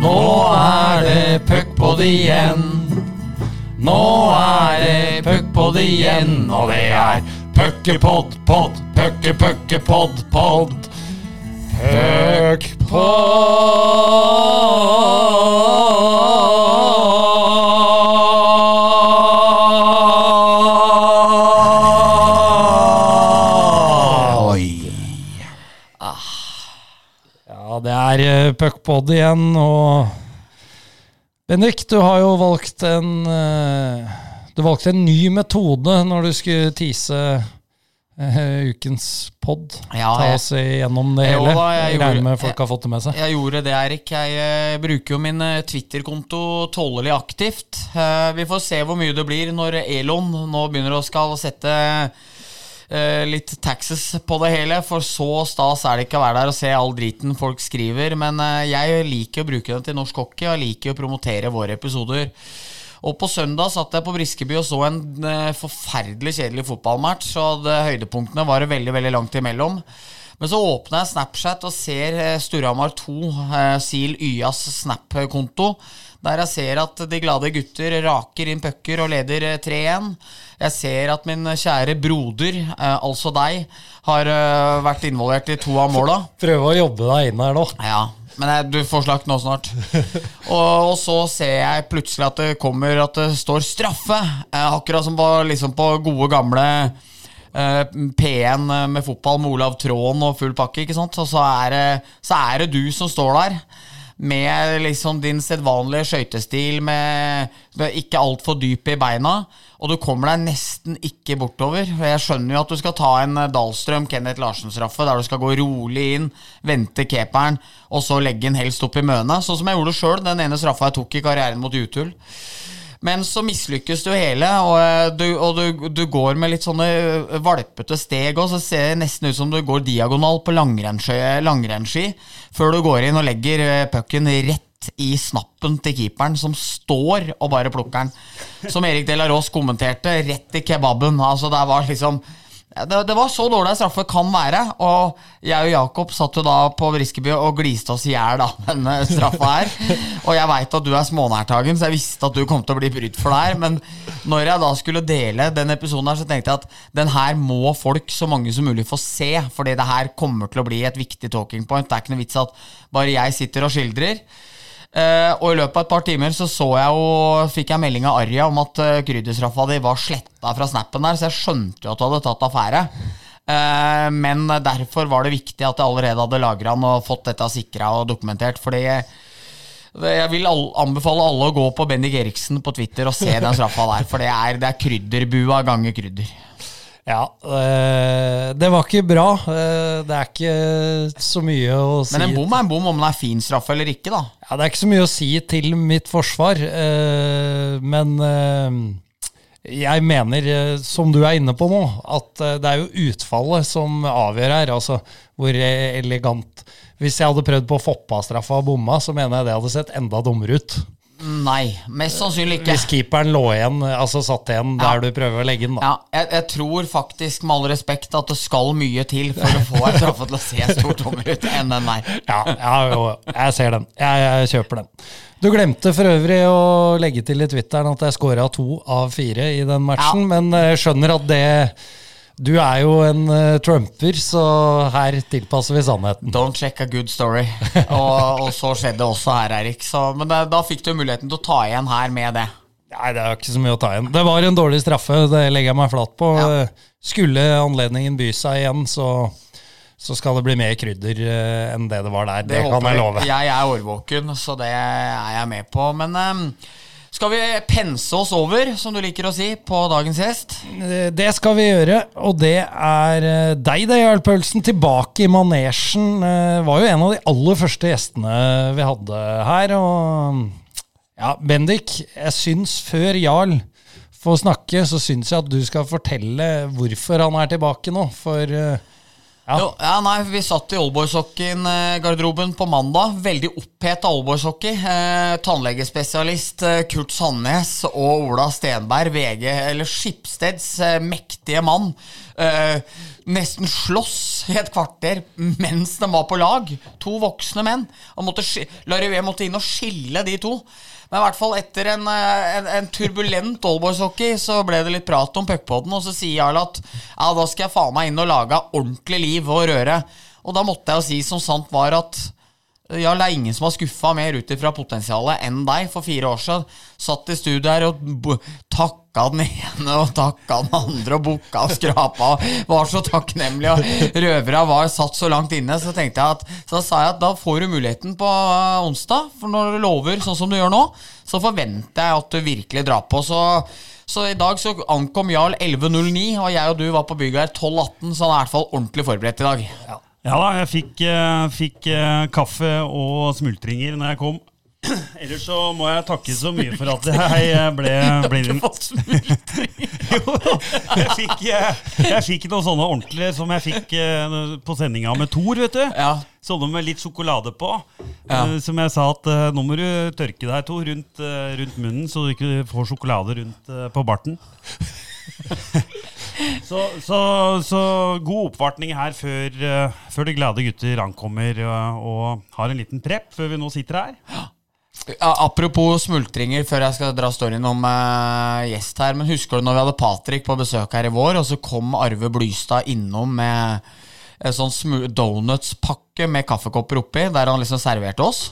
Nå er det puckpod igjen. Nå er det puckpod igjen, og det er puckepod, pod, pucke, pucke, pod, pod. Puckpod. Er eh, puckpod igjen, og Bendik, du har jo valgt en eh, Du valgte en ny metode når du skulle tease eh, ukens pod. Ja, Ta oss igjennom det hele. da, jeg Jeg regner med folk har fått det med seg. Jeg gjorde det, Erik. Jeg bruker jo min Twitter-konto tålelig aktivt. Vi får se hvor mye det blir når Elon nå begynner å skal sette litt taxes på det hele. For så stas er det ikke å være der og se all driten folk skriver. Men eh, jeg liker å bruke den til norsk hockey, og jeg liker å promotere våre episoder. Og på søndag satt jeg på Briskeby og så en eh, forferdelig kjedelig fotballmatch. Og høydepunktene var det veldig veldig langt imellom. Men så åpner jeg Snapchat og ser eh, Storhamar 2, eh, Sil Yas Snap-konto. Der jeg ser at de glade gutter raker inn pucker og leder eh, 3-1. Jeg ser at min kjære broder, eh, altså deg, har eh, vært involvert i to av måla. Prøve å jobbe deg inn her nå. Ja, men jeg, du får slakt nå snart. og, og så ser jeg plutselig at det kommer at det står straffe. Eh, akkurat som på, liksom på gode, gamle eh, P1 med fotball med Olav Tråen og full pakke. ikke sant? Og så er, det, så er det du som står der. Med liksom din sedvanlige skøytestil, med, med ikke altfor dyp i beina. Og du kommer deg nesten ikke bortover. Og Jeg skjønner jo at du skal ta en Dahlstrøm Kenneth Larsen-straffe, der du skal gå rolig inn, vente keeperen, og så legge den helst opp i mønet. Sånn som jeg gjorde sjøl, den ene straffa jeg tok i karrieren mot Jutul. Men så mislykkes du hele, og, eh, du, og du, du går med litt sånne eh, valpete steg, og så ser det nesten ut som du går diagonal på langrennsski, før du går inn og legger eh, pucken rett i snappen til keeperen, som står og bare plukker den. Som Erik Delaros kommenterte, rett i kebaben. Altså, det var liksom det, det var så dårlig en straffe kan være. Og jeg og Jakob satt jo da på Briskeby og gliste oss i hjel av denne straffa her. Og jeg veit at du er smånærtagen, så jeg visste at du kom til å bli brydd for det her. Men når jeg da skulle dele den episoden her, så tenkte jeg at den her må folk, så mange som mulig, få se. Fordi det her kommer til å bli et viktig talking point. Det er ikke noe vits at bare jeg sitter og skildrer. Eh, og i løpet av et par timer så, så jeg jo, fikk jeg melding av Arja om at uh, krydderstraffa di var sletta fra snappen der, så jeg skjønte jo at du hadde tatt affære. Uh, men derfor var det viktig at jeg allerede hadde lagra den og fått dette sikra og dokumentert. Fordi jeg, vil anbefale alle å gå på Bendik Eriksen på Twitter og se den straffa der, for det er, det er krydderbua ganger krydder. Ja, eh, det var ikke bra. Eh, Det er ikke så mye å si Men en bom er en bom, om det er fin straff eller ikke, da. Ja, Det er ikke så mye å si til mitt forsvar, eh, men jeg mener, som du er inne på nå, at det er jo utfallet som avgjør her. Altså hvor elegant Hvis jeg hadde prøvd på Foppa-straffa og bomma, så mener jeg det hadde sett enda dummere ut. Nei, mest sannsynlig ikke. Hvis keeperen lå igjen, altså satt igjen der du prøver å legge den. da. Ja, jeg, jeg tror faktisk, med all respekt, at det skal mye til for å få en straffe til å se stort tommer ut enn den der. Ja, ja jo, jeg ser den. Jeg, jeg kjøper den. Du glemte for øvrig å legge til i Twitteren at jeg scora to av fire i den matchen, Ja. men jeg skjønner at det Du er jo en uh, trumper, så her tilpasser vi sannheten. Don't check a good story. Og, og så skjedde det også her, Erik. Så, men det, da fikk du muligheten til å ta igjen her med det. Nei, det er jo ikke så mye å ta igjen. Det var en dårlig straffe, det legger jeg meg flat på. Ja. Skulle anledningen by seg igjen, så, så skal det bli mer krydder eh, enn det det var der. Det, kan jeg love. Jeg er årvåken, så det er jeg med på. Men ehm, skal vi pense oss over, som du liker å si, på dagens gjest? Det skal vi gjøre, og det er eh, deg, det, Jarl Paulsen. Tilbake i manesjen. Eh, Var jo en av de aller første gjestene vi hadde her. Og ja, Bendik, jeg syns før Jarl får snakke, så syns jeg at du skal fortelle hvorfor han er tilbake nå. For eh, Ja. Jo, ja, nei, Vi satt i oldboyshockeyen-garderoben på mandag. Veldig oppheta oldboyshockey. Eh, tannlegespesialist eh, Kurt Sandnes og Ola Stenberg, VG, eller Skipsteds eh, mektige mann, eh, nesten slåss i et kvarter mens de var på lag. To voksne menn. Han ski- Larivé måtte inn og skille de to. Men i hvert fall etter en, eh, en, en turbulent oldboyshockey så ble det litt prat om puckpoden, og så sier Jarl at ja, da skal jeg faen meg inn og lage ordentlig liv og røre. Og da måtte jeg jo si som sant var at ja, det er ingen som har skuffa mer ut ifra potensialet enn deg for fire år siden. Satt i studio her og takka den ene og takka den andre og booka og skrapa og var så takknemlig. Og røvera var satt så langt inne, så tenkte jeg at Så sa jeg at da får du muligheten på eh, onsdag, for når du lover sånn som du gjør nå, så forventer jeg at du virkelig drar på. Så så i dag så ankom Jarl 11.09, og jeg og du var på bygget her 12.18, så han er i hvert fall ordentlig forberedt i dag. Ja da, jeg fikk, eh, fikk eh, kaffe og smultringer når jeg kom. Ellers så må jeg takke så mye for at jeg eh, ble, ble Jo, jeg fikk, jeg fikk noen sånne ordentlige som jeg fikk på sendinga med Thor, vet du. Ja. Sånne med litt sjokolade på. Ja. Som jeg sa at nå må du tørke deg, Thor, rundt, rundt munnen, så du ikke får sjokolade rundt på barten. så, så, så god oppvartning her før, eh, før de glade gutter ankommer eh, og har en liten prep før vi nå sitter her. Apropos smultringer, før jeg skal dra storyen om uh, gjest her. Men husker du når vi hadde Patrick på besøk her i vår, og så kom Arve Blystad innom med en sånn donutspakke med kaffekopper oppi, der han liksom serverte oss?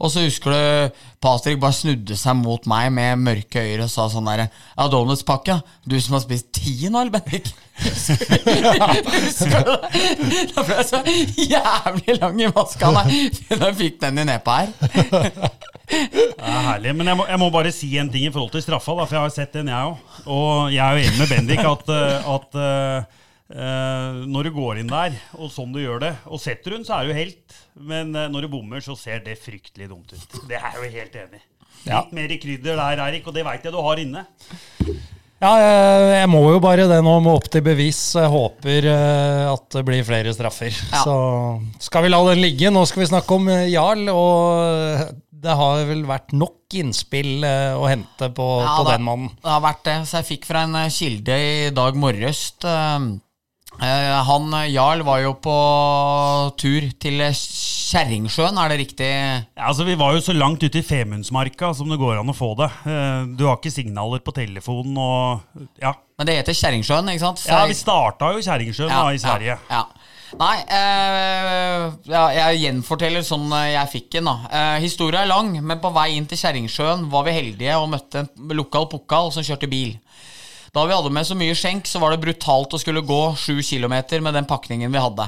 Og så husker du Patrick bare snudde seg mot meg med mørke øyne og sa sånn derre Ja, donutspakke? Du som har spist ti nå, eller, Bendik? Husker du det? Da ble jeg så jævlig lang i maska da jeg fikk den i nepa her. Det er herlig, Men jeg må, jeg må bare si en ting i forhold til straffa, da, for jeg har sett den, jeg òg. Og jeg er jo enig med Bendik at, eh, at eh, eh, når du går inn der, og sånn du gjør det, og setter hun, så er du helt. Men uh, når du bommer, så ser det fryktelig dumt ut. Det er jeg jo helt enig i. Ja. Litt mer krydder der, Erik, og det veit jeg du har inne. Ja, jeg, jeg må jo bare det nå må opp til bevis. Jeg håper uh, at det blir flere straffer. Ja. Så skal vi la den ligge. Nå skal vi snakke om eh, Jarl, og det har vel vært nok innspill eh, å hente på, Ja, på det, den mannen. Det har vært det. Så jeg fikk fra en eh, kilde i dag morges Uh, eh, Han eh, Jarl var jo på tur til eh, Kjerringsjøen, er det riktig? Ja, altså Vi var jo så langt ute i Femundsmarka som det går an å få det. Eh, Du har ikke signaler på telefonen og Ja, Men det heter Kjerringsjøen, ikke sant? Så ja vi starta jo i Kjerringsjøen da, i Sverige. Ja, ja. Nei, eh, ja, jeg gjenforteller sånn eh, jeg fikk den. da eh, Historia er lang, men på vei inn til Kjerringsjøen var vi heldige og møtte en lokal pokal som kjørte bil. Da vi hadde med så mye skjenk, så var det brutalt å skulle gå sju kilometer med den pakningen vi hadde.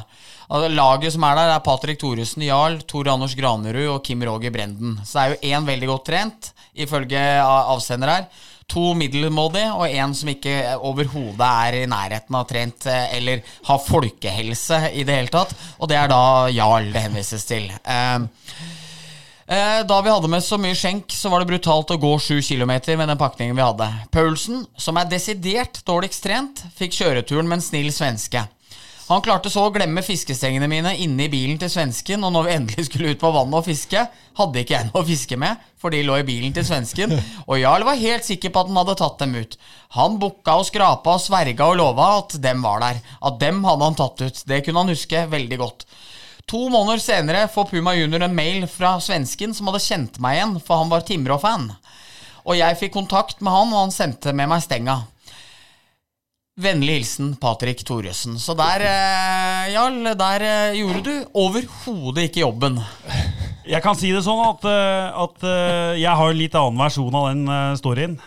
Laget som er der, er Patrick Thoresen Jarl, Tor Anders Granerud og Kim Roger Brenden. Så det er jo én veldig godt trent, ifølge avsender her. To middelmådige, og én som ikke overhodet er i nærheten av trent eh, eller har folkehelse i det hele tatt. Og det er da Jarl det henvises til. Eh, Da vi hadde med så mye skjenk, så var det brutalt å gå 7 kilometer med den pakningen vi hadde. Paulsen, som er desidert dårligst trent, fikk kjøreturen med en snill svenske. Han klarte så å glemme fiskestengene mine inne i bilen til svensken, og når vi endelig skulle ut på vannet og fiske, hadde ikke jeg noe å fiske med, for de lå i bilen til svensken, og Jarl var helt sikker på at han hadde tatt dem ut. Han bukka og skrapa og sverga og lova at dem var der. At dem hadde han tatt ut. Det kunne han huske veldig godt. To måneder senere får Puma Junior en mail fra svensken som hadde kjent meg igjen, for han var Timrå-fan. Og jeg fikk kontakt med han, og han sendte med meg stenga. Vennlig hilsen Patrick Thoresen. Så der, eh, Jarl, der eh, gjorde du overhodet ikke jobben. Jeg kan si det sånn at, eh, at eh, jeg har en litt annen versjon av den eh, storyen.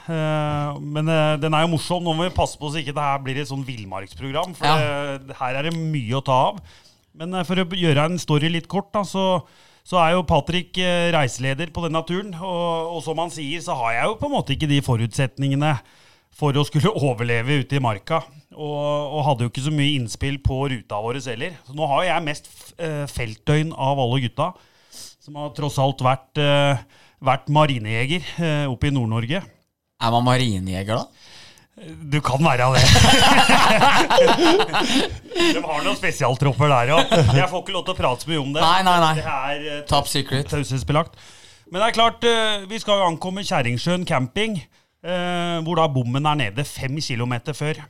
Men den er jo morsom. Nå må vi passe på så ikke det her blir et sånn villmarksprogram. For Ja. her er det mye å ta av. Men eh, for å gjøre en story litt kort, da, så, så er jo Patrick eh, reiseleder på denne turen. Og, og som han sier, så har jeg jo på en måte ikke de forutsetningene for å skulle overleve ute i marka. Og, og hadde jo ikke så mye innspill på ruta vår heller. Så nå har jeg mest eh, feltdøgn av alle gutta. Som har tross alt vært, vært marinejeger oppe i Nord-Norge. Er man marinejeger, da? Du kan være det. De har noen spesialtropper der, ja. Jeg får ikke lov til å prate så mye om det. Nei, nei, nei. Det er eh, Top secret. taushetsbelagt. Men det er klart, eh, vi skal jo ankomme Kjerringsjøen camping, eh, hvor da bommen er nede fem kilometer før.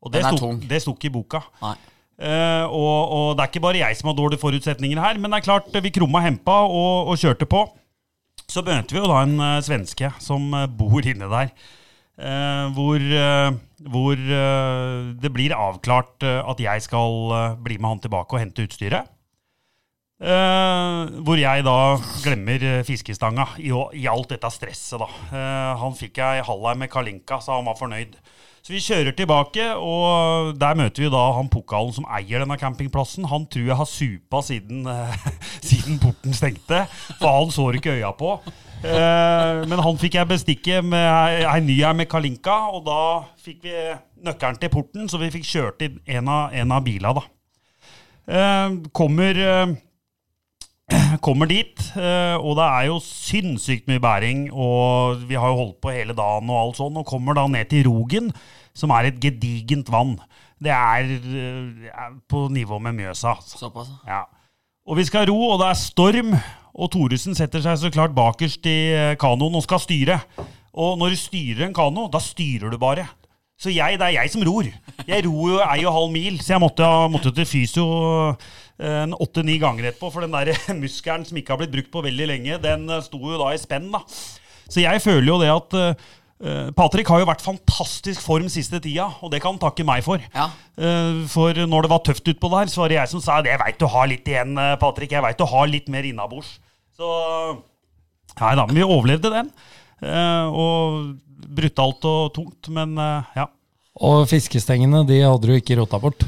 Og det er sto, det sto ikke i boka. Nei. Uh, og, og det er ikke bare jeg som har dårlige forutsetninger her, men det er klart, vi krumma hempa og, og kjørte på. Så møter vi jo da en uh, svenske som uh, bor inne der. Eh, hvor eh, hvor eh, det blir avklart at jeg skal bli med han tilbake og hente utstyret. Hvor jeg da glemmer fiskestanga i, i alt dette stresset. da. Han fikk jeg halvei med Kalinka, så han var fornøyd. Så vi kjører tilbake, og der møter vi da han pokalen som eier denne campingplassen. Han tror jeg har supa siden, siden porten stengte, for han så ikke øya på. Eh, men han fikk jeg bestikke med ei, ny her med Kalinka, og da fikk vi nøkkelen til porten, så vi fikk kjørt inn en av, en av bila, da. Eh, kommer eh, kommer dit, og det er jo sinnssykt mye bæring, og vi har jo holdt på hele dagen og alt sånn, og kommer da ned til Rogen, som er et gedigent vann. Det er er på nivå med Mjøsa. altså. Såpass. Ja. Og vi skal ro, og det er storm, og Thoresen setter seg så klart bakerst i eh, kanoen og skal styre. Og når du styrer en kano, da styrer du bare. Så jeg, det er jeg som ror. Jeg ror jo ei og halv mil, så jeg måtte, måtte til fysio eh, en åtte-ni ganger etterpå, for den der muskelen som ikke har blitt brukt på veldig lenge, den eh, sto jo da i spenn, da. Så jeg føler jo det at Patrick har jo vært fantastisk form siste tida, og det kan han takke meg for. Ja. Eh, For når det var tøft utpå der, så var det jeg som sa det. Jeg veit du har litt igjen, eh, Patrick. Jeg veit du har litt mer innabords. Så Nei da, men vi overlevde den. Eh, Og brutalt og tungt, men eh, ja. Og fiskestengene de hadde du ikke rota bort.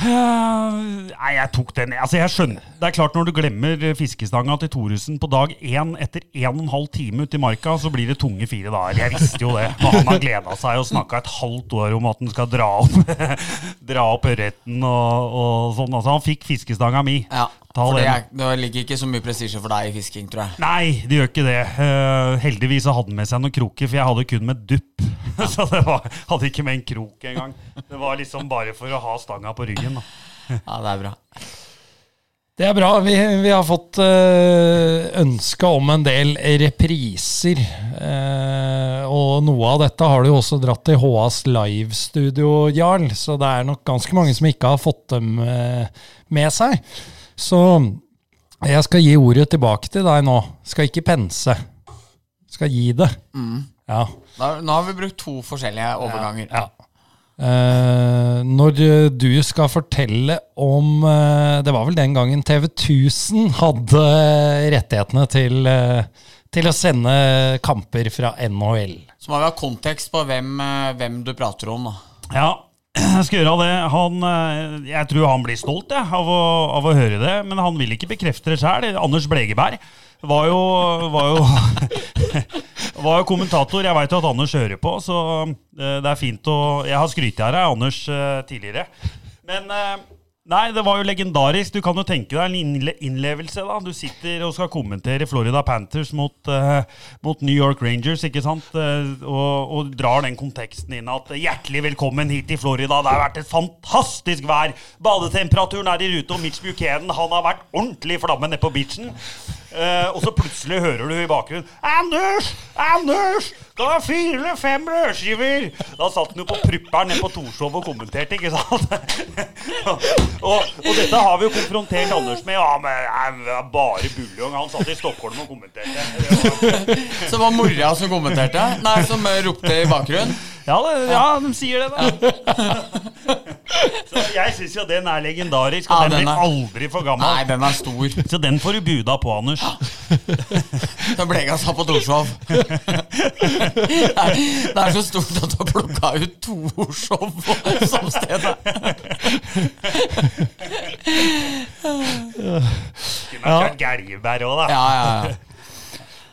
Nei, jeg tok den. Altså, jeg skjønner. Det er klart Når du glemmer fiskestanga til Thoresen på dag én etter en og en halv time ute i marka, så blir det tunge fire dager. Jeg visste jo det. Og han har gleda seg og snakka et halvt år om at han skal dra opp Dra opp ørreten og, og sånn. Altså, han fikk fiskestanga mi. Ja, for det, er, det ligger ikke så mye prestisje for deg i fisking, tror jeg. Nei, det gjør ikke det. Uh, heldigvis så hadde han med seg noen kroker, for jeg hadde kun med dupp. så det var, hadde ikke med en krok engang. Det var liksom bare for å ha stanga på ryggen. Da. Ja, det er bra. Det er bra. Vi, vi har fått uh, ønske om en del repriser. Eh, og noe av dette har du jo også dratt til HAs livestudio, Jarl. Så det er nok ganske mange som ikke har fått dem eh, med seg. Så jeg skal gi ordet tilbake til deg nå. Skal ikke pense. Skal gi det. Ja. Da, nå har vi brukt to forskjellige overganger. Ja. Eh, når du skal fortelle om uh, Det var vel den gangen TV 1000 hadde rettighetene til, uh, til å sende kamper fra NHL. Så må vi ha kontekst på hvem, eh, hvem du prater om. da. Ja, jeg skal gjøre det. Han, eh, jeg tror han blir stolt ja, av, å, av å høre det, men han vil ikke bekrefte det sjøl. Anders Blegeberg var jo, var jo, var jo kommentator. Jeg veit jo at Anders hører på, så eh, det er fint å Jeg har skrytt av deg, Anders, eh, tidligere. Men eh, Nei, det var jo legendarisk. Du kan jo tenke deg en innlevelse. da. Du sitter og skal kommentere Florida Panthers mot, uh, mot New York Rangers, ikke sant? Og, og drar den konteksten inn at hjertelig velkommen hit til Florida. Det har vært et fantastisk vær. Badetemperaturen er i rute, og Mitch Buchanan han har vært ordentlig flamme nede på beachen. Eh, og så plutselig hører du i bakgrunnen Anders! Anders! Det er fire eller fem brødskiver! Da satt han jo på prupperen nede på Torshov og kommenterte, ikke sant? og, og dette har vi jo konfrontert Anders med. Ja, men jeg, bare buljong. Han satt i Stockholm og kommenterte. Så var mora som kommenterte? Nei, som ropte i bakgrunnen? Ja, det, ja, de sier det, da. Så jeg syns jo den er legendarisk, og Ja, den den blir aldri for gammel. Nei, den er stor. Så den får du buda på, Anders. Den ble jeg sa på Torshov. Det er, så stort at du har plukka ut Torshov som sted. Kunne kjørt Gelgebær òg, da. Ja, ja, ja.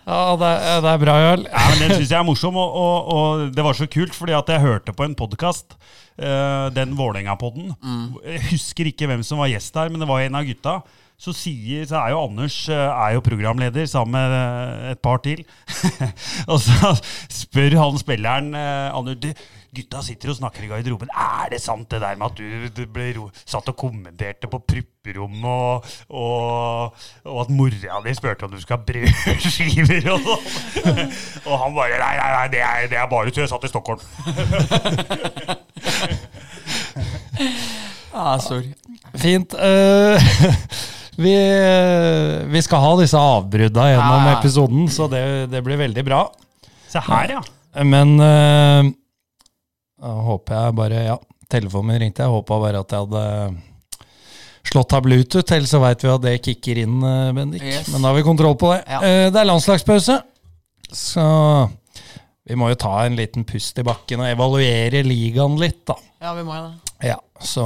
Ja, det det er bra, Jarl. Ja, men Den syns jeg er morsom, og, og, og det var så kult, fordi at jeg hørte på en podkast, den Vålerenga-podden. Jeg husker ikke hvem som var gjest der, men det var en av gutta. Så, sier, så er jo Anders eh, er jo programleder sammen med eh, et par til. og så spør han spilleren uh, Anders, gutta sitter og snakker i garderoben. Er det sant det der med at du, ble ro, satt og kommenterte på prupperommet, og, og, og at mora di spurte om du skulle ha brødskiver og sånn? og han bare Nei, nei, nei, det er, det er bare til jeg satt i Stockholm. Ja, sorry. Fint. Uh, vi, vi skal ha disse avbrudda gjennom episoden, så det, det blir veldig bra. Se her, ja. Men eh, da håper jeg bare Ja, telefonen min ringte. Jeg håpa bare at jeg hadde slått av Bluetooth, ellers så veit vi at det kicker inn, eh, Bendik. Yes. Men da har vi kontroll på det. Ja. Eh, det er landslagspause, så vi må jo ta en liten pust i bakken og evaluere ligaen litt, da. Ja, vi må jo det. Ja, så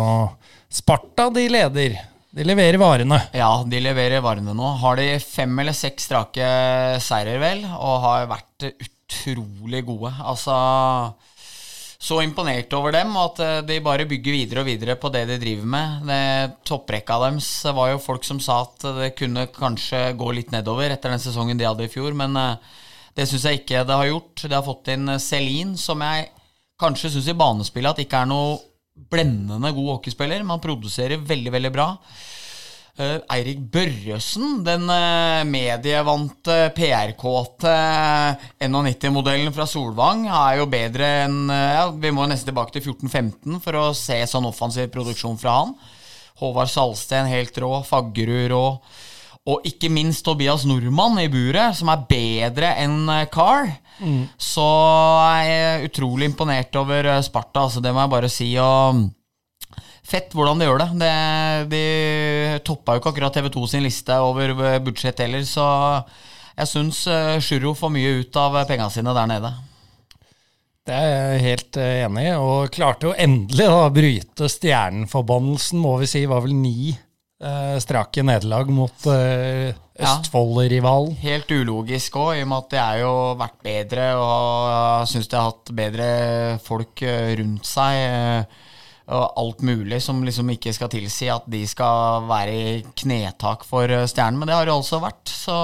Sparta, de leder. De leverer varene. Ja, de leverer varene nå. Har de fem eller seks strake seirer, vel, og har vært utrolig gode. Altså Så imponert over dem, og at eh, de bare bygger videre og videre på det de driver med. Det Topprekka deres var jo folk som sa at det kunne kanskje gå litt nedover etter den sesongen de hadde i fjor, men eh, det syns jeg ikke det har gjort. De har fått inn Celine, som jeg kanskje syns i banespillet at ikke er noe blendende god hockeyspiller. Man produserer veldig, veldig bra. Eh, Eirik Børresen, den uh, medievante, PR-kåte 91-modellen fra Solvang, er jo bedre enn eh, ja, Vi må nesten tilbake til 14-15 for å se sånn offensiv produksjon fra han. Håvard Salsten helt rå, Faggerud rå. Og ikke minst Tobias Nordmann i buret, som er bedre enn eh, Carl. Så er jeg utrolig imponert over eh, Sparta, altså, det må jeg bare si. Og fett hvordan de gjør det. det de toppa jo ikke akkurat TV2 sin liste over eh, budsjett heller, så jeg syns Sjuro får mye ut av eh, penga sine der nede. Det er jeg helt eh, enig i, og klarte jo endelig å bryte stjernenforbannelsen, må vi si, var vel ni eh, strake nederlag mot eh, Ja. Østfold-rivalen. Helt ulogisk òg, i og med at de er jo vært bedre og syns de har hatt bedre folk eh, rundt seg. Og alt mulig som liksom ikke skal tilsi at de skal være i knetak for eh, Stjernen. Men det har det altså vært, så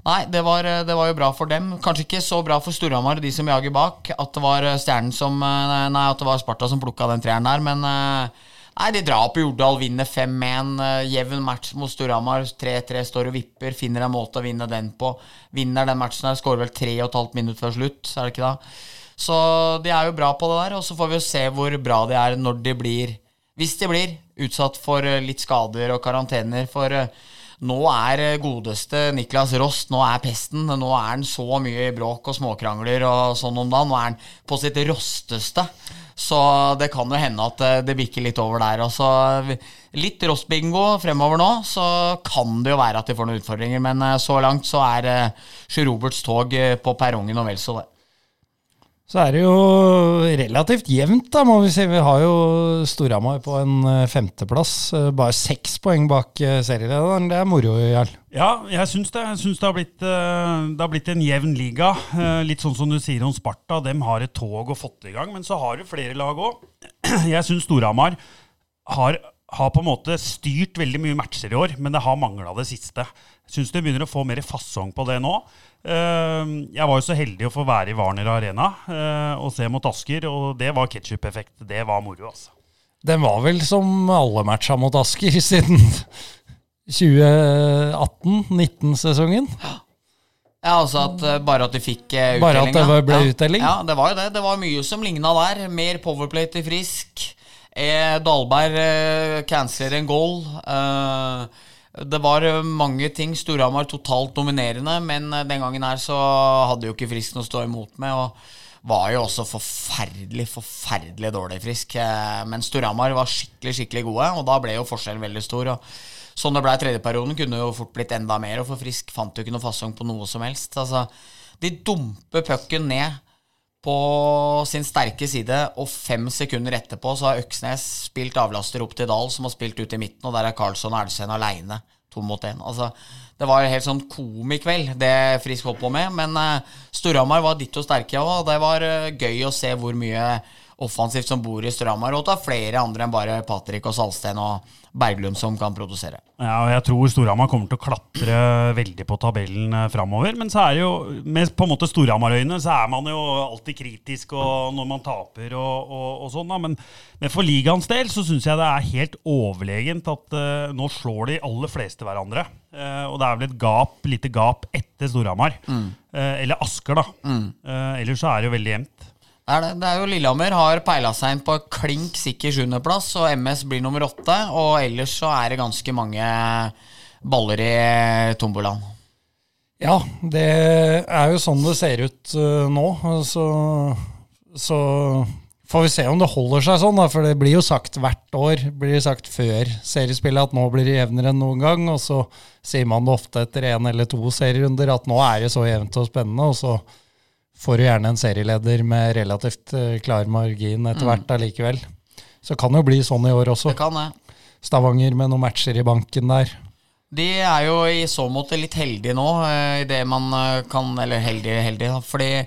Nei, det var, eh, det var jo bra for dem. Kanskje ikke så bra for Storhamar, de som jager bak, at det var eh, Stjernen som Nei, at det var Sparta som plukka den treeren der, men Nei, de drar på Jordal, vinner 5-1. eh, Jevn match mot Storhamar. 3-3 står og vipper. Finner en måte å vinne den på. Vinner den matchen her. Skårer vel 3,5 minutter før slutt, er det ikke da? Så de er jo bra på det der, og så får vi jo se hvor bra de er når de blir Hvis de blir utsatt for eh, litt skader og karantener. For eh, nå er eh, godeste Niklas Rost Nå er pesten. Nå er han så mye i bråk og småkrangler og sånn om dagen. Nå er han på sitt rosteste. Så det kan jo hende at det bikker litt over der. Og så litt rostbingo fremover nå, så kan det jo være at de får noen utfordringer. Men så langt så er Sjur Roberts tog på perrongen og vel så det. Så er det jo relativt jevnt, da, må vi si. Vi har jo Storhamar på en eh, femteplass. eh, Bare seks poeng bak eh, serielederen. Det er moro, Jarl. Ja, jeg syns det. Jeg syns det, har blitt, det har blitt en jevn liga. Litt sånn som du sier om Sparta. Dem har et tog og fått i gang. Men så har du flere lag òg. Jeg syns Storhamar har, har på en måte styrt veldig mye matcher i år, men det har mangla det siste. Jeg syns de begynner å få mer fasong på det nå. Eh, Jeg var jo så heldig å få være i Warner Arena eh, og se mot Asker, og det var ketsjup-effekt. Det var moro, altså. Den var vel som alle matcha mot Asker siden 2018-19-sesongen. Ja, altså at eh, Bare at du fikk uh. Bare at det ble utdeling uttelling? Ja, det var jo det. Det var mye som ligna der. Mer powerplay til Frisk. Dalberg eh, canceler en goal. Eh, det var eh, mange ting. Storhamar totalt dominerende, men eh, den gangen her så hadde jo ikke Frisk noe å stå imot med. Og var jo også forferdelig, forferdelig dårlig Frisk. Eh, men Storhamar var skikkelig, skikkelig gode, og da ble jo forskjellen veldig stor. Og Sånn det ble i tredje perioden, kunne jo fort blitt enda mer, og for Frisk fant jo ikke noe fasong på noe som helst. Altså, de dumper pucken ned på sin sterke side, og fem sekunder etterpå så har Øksnes spilt avlaster opp til Dahl, som har spilt ut i midten, og der er Karlsson og Elsen aleine, to mot én. Altså, det var helt sånn komikveld, det Frisk holdt på med, men uh, Storhamar var ditto sterke, og det var uh, gøy å se hvor mye offensivt som bor i at det er flere andre enn bare Patrick og Salsten og Berglund som kan produsere. Ja, og jeg tror Storhamar kommer til å klatre veldig på tabellen eh, framover. Men så er det jo, med på en måte Storhamar-øyne så er man jo alltid kritisk når man taper og, og, og sånn. Men, men for ligaens del så syns jeg det er helt overlegent at uh, nå slår de aller fleste hverandre. Uh, og det er vel et gap, lite gap etter Storhamar. Eh, eller Asker, da. Eh, ellers så er det jo veldig jevnt. Er, det. det er jo Lillehammer har peila seg inn på klink sikker sjuendeplass, og MS blir nummer åtte. Og ellers så er det ganske mange baller i tombolaen. Ja, det er jo sånn det ser ut uh, nå. Så, så får vi se om det holder seg sånn, da, for det blir jo sagt hvert år. blir det sagt før seriespillet at nå blir det jevnere enn noen gang, og så sier man det ofte etter én eller to serierunder at nå er det så jevnt og spennende, og så får du gjerne en serieleder med relativt uh, klar margin etter Mm. hvert allikevel. Så kan det jo bli sånn i år også. Det kan det. Stavanger med noen matcher i banken der. De er jo i så måte litt heldige nå, eh, i det man eh, kan Eller heldige, heldige. Fordi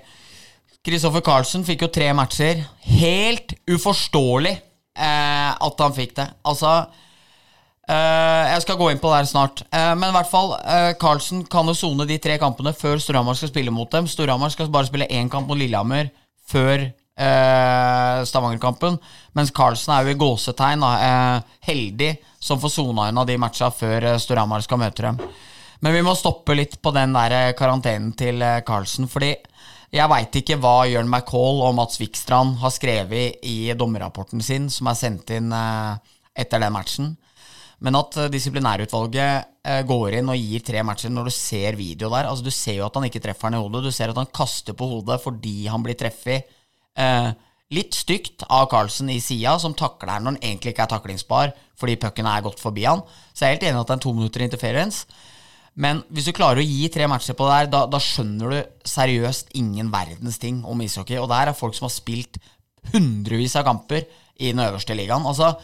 Kristoffer Carlsen fikk jo tre matcher. Helt uforståelig eh, at han fikk det. Altså eh, Jeg skal gå inn på det her snart. Uh, men i hvert fall, uh, Carlsen kan jo sone de tre kampene før Storhamar skal spille mot dem. Storhamar skal bare spille én kamp mot Lillehammer før Stavanger-kampen. Mens Carlsen er jo i gåsetegn heldig som får sona unna de matcha før Storhamar skal møte dem. Men vi må stoppe litt på den der karantenen til Carlsen. Fordi jeg veit ikke hva Jørn McCall og Mats Wikstrand har skrevet i dommerrapporten sin, som er sendt inn etter den matchen. Men at eh, disiplinærutvalget eh, går inn og gir tre matcher når du ser video der altså Du ser jo at han ikke treffer han i hodet. Du ser at han kaster på hodet fordi han blir treffet eh, litt stygt av Carlsen i sida, som takler han når han egentlig ikke er taklingsbar fordi pucken er gått forbi han. Så jeg er helt enig at det er en to minutter interference. Men hvis du klarer å gi tre matcher på det der, da, da skjønner du seriøst ingen verdens ting om ishockey. Og der er folk som har spilt hundrevis av kamper i den øverste ligaen. Altså,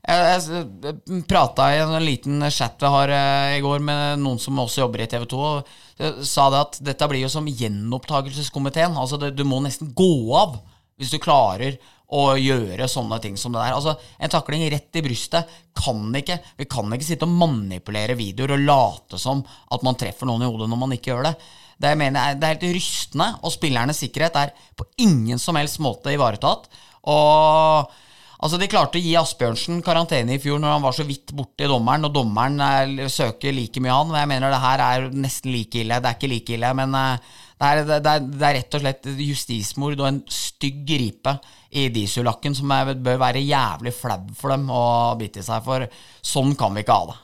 jeg, jeg prata i en liten chat vi har eh, i går med noen som også jobber i TV 2, og sa det at dette blir jo som gjenopptakelseskomiteen. Altså, det, du må nesten gå av hvis du klarer å gjøre sånne ting som det der. Altså, En takling rett i brystet kan ikke Vi kan ikke sitte og manipulere videoer og late som at man treffer noen i hodet når man ikke gjør det. Det, jeg mener, det er helt rystende, og spillernes sikkerhet er på ingen som helst måte ivaretatt. Og Altså De klarte å gi Asbjørnsen karantene i fjor når han var så vidt borti dommeren, og dommeren er, søker like mye han. Jeg mener det her er nesten like ille. Det er ikke like ille, men eh, det er, det, er, det er rett og slett justismord og en stygg gripe i diesellakken som bør være jævlig flau for dem å bite seg for. Sånn kan vi ikke ha det.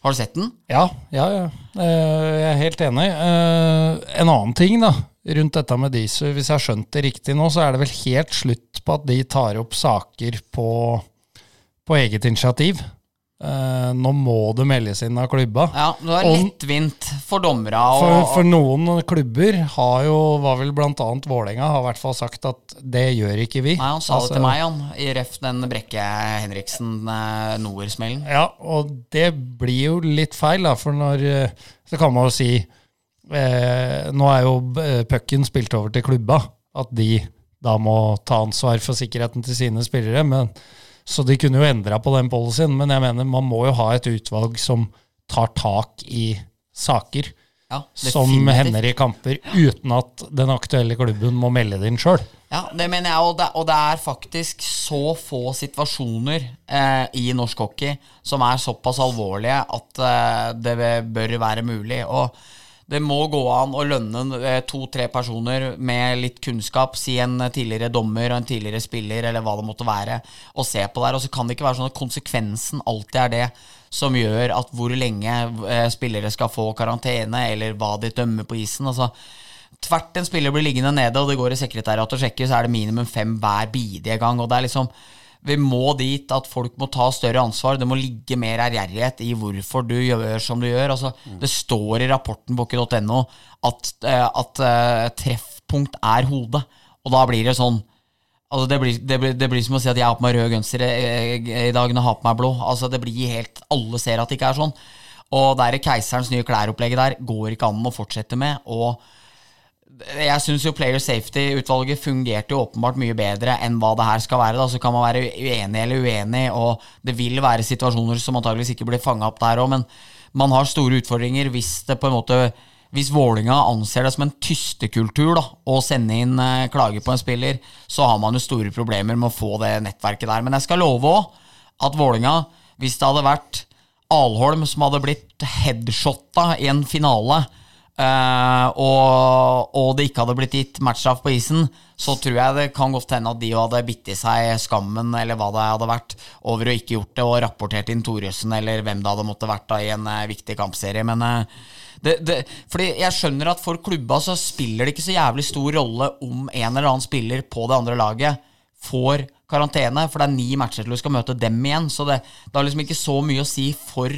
Har du sett den? Ja, ja, ja. Eh, Jeg er helt enig. Eh, En annen ting da, rundt dette med Disu, hvis jeg har skjønt det riktig nå, så er det vel helt slutt på at de tar opp saker på, på eget initiativ. Eh, Nå må det meldes inn av klubba. Ja, Det Om- lettvint for dommere. Og, For, for noen klubber har jo, var vel annet Vålerenga, har i hvert fall sagt at det gjør ikke vi. Nei, Han sa Altså, det til meg, han, i ref den Brekke Henriksen-Noer-smellen. Ja, og det blir jo litt feil, da, for når eh, Så kan man jo si eh, Nå er jo eh, pucken spilt over til klubba, at de da må ta ansvar for sikkerheten til sine spillere. Men, så de kunne jo endra på den policyen, men jeg mener man må jo ha et utvalg som tar tak i saker Ja, som hender i kamper, uten at den aktuelle klubben må melde det inn sjøl. Ja, det mener jeg, og det, og det er faktisk så få situasjoner eh, i norsk hockey som er såpass alvorlige at eh, det bør være mulig. Og det må gå an å lønne eh, to-tre personer med litt kunnskap, si en tidligere dommer og en tidligere spiller, eller hva det måtte være, og se på der. Og så kan det ikke være sånn at konsekvensen alltid er det som gjør at hvor lenge eh, spillere skal få karantene, eller hva de dømmer på isen. altså tvert en spiller blir liggende nede, og det går i sekretariatet og sjekker, så er det minimum fem hver bidige gang. Og det er liksom Vi må dit at folk må ta større ansvar. Det må ligge mer ærgjerrighet i hvorfor du gjør som du gjør. Altså, Det står i rapporten på ikke.no at, eh, at uh, treffpunkt er hodet. Og da blir det sånn Altså det, blir, det, blir, det blir som å si at jeg har på meg rød genser i, i dag når jeg har på meg blå. Altså Det blir helt Alle ser at det ikke er sånn. Og det er keiserens nye klær-opplegget der går ikke an å fortsette med. Og jeg syns jo Player Safety-utvalget fungerte jo åpenbart mye bedre enn hva det her skal være. da, Så kan man være uenig eller uenig, og det vil være situasjoner som antageligvis ikke blir fanga opp der òg, men man har store utfordringer hvis det på en måte hvis Vålinga anser det som en tystekultur da, å sende inn eh, klage på en spiller, så har man jo store problemer med å få det nettverket der. Men jeg skal love òg at Vålinga, hvis det hadde vært Alholm som hadde blitt headshotta i en finale eh, og, og det ikke hadde blitt gitt matchstraff på isen, så tror jeg det kan godt hende at de hadde bitt i seg skammen, eller hva det hadde vært, over å ikke gjort det, og rapportert inn Thoresen, eller hvem det hadde måtte vært da i en eh, viktig kampserie. Men eh, det, det, fordi jeg skjønner at for klubba så spiller det ikke så jævlig stor rolle om en eller annen spiller på det andre laget får karantene, for det er ni matcher til du skal møte dem igjen. Så det, det har liksom ikke så mye å si for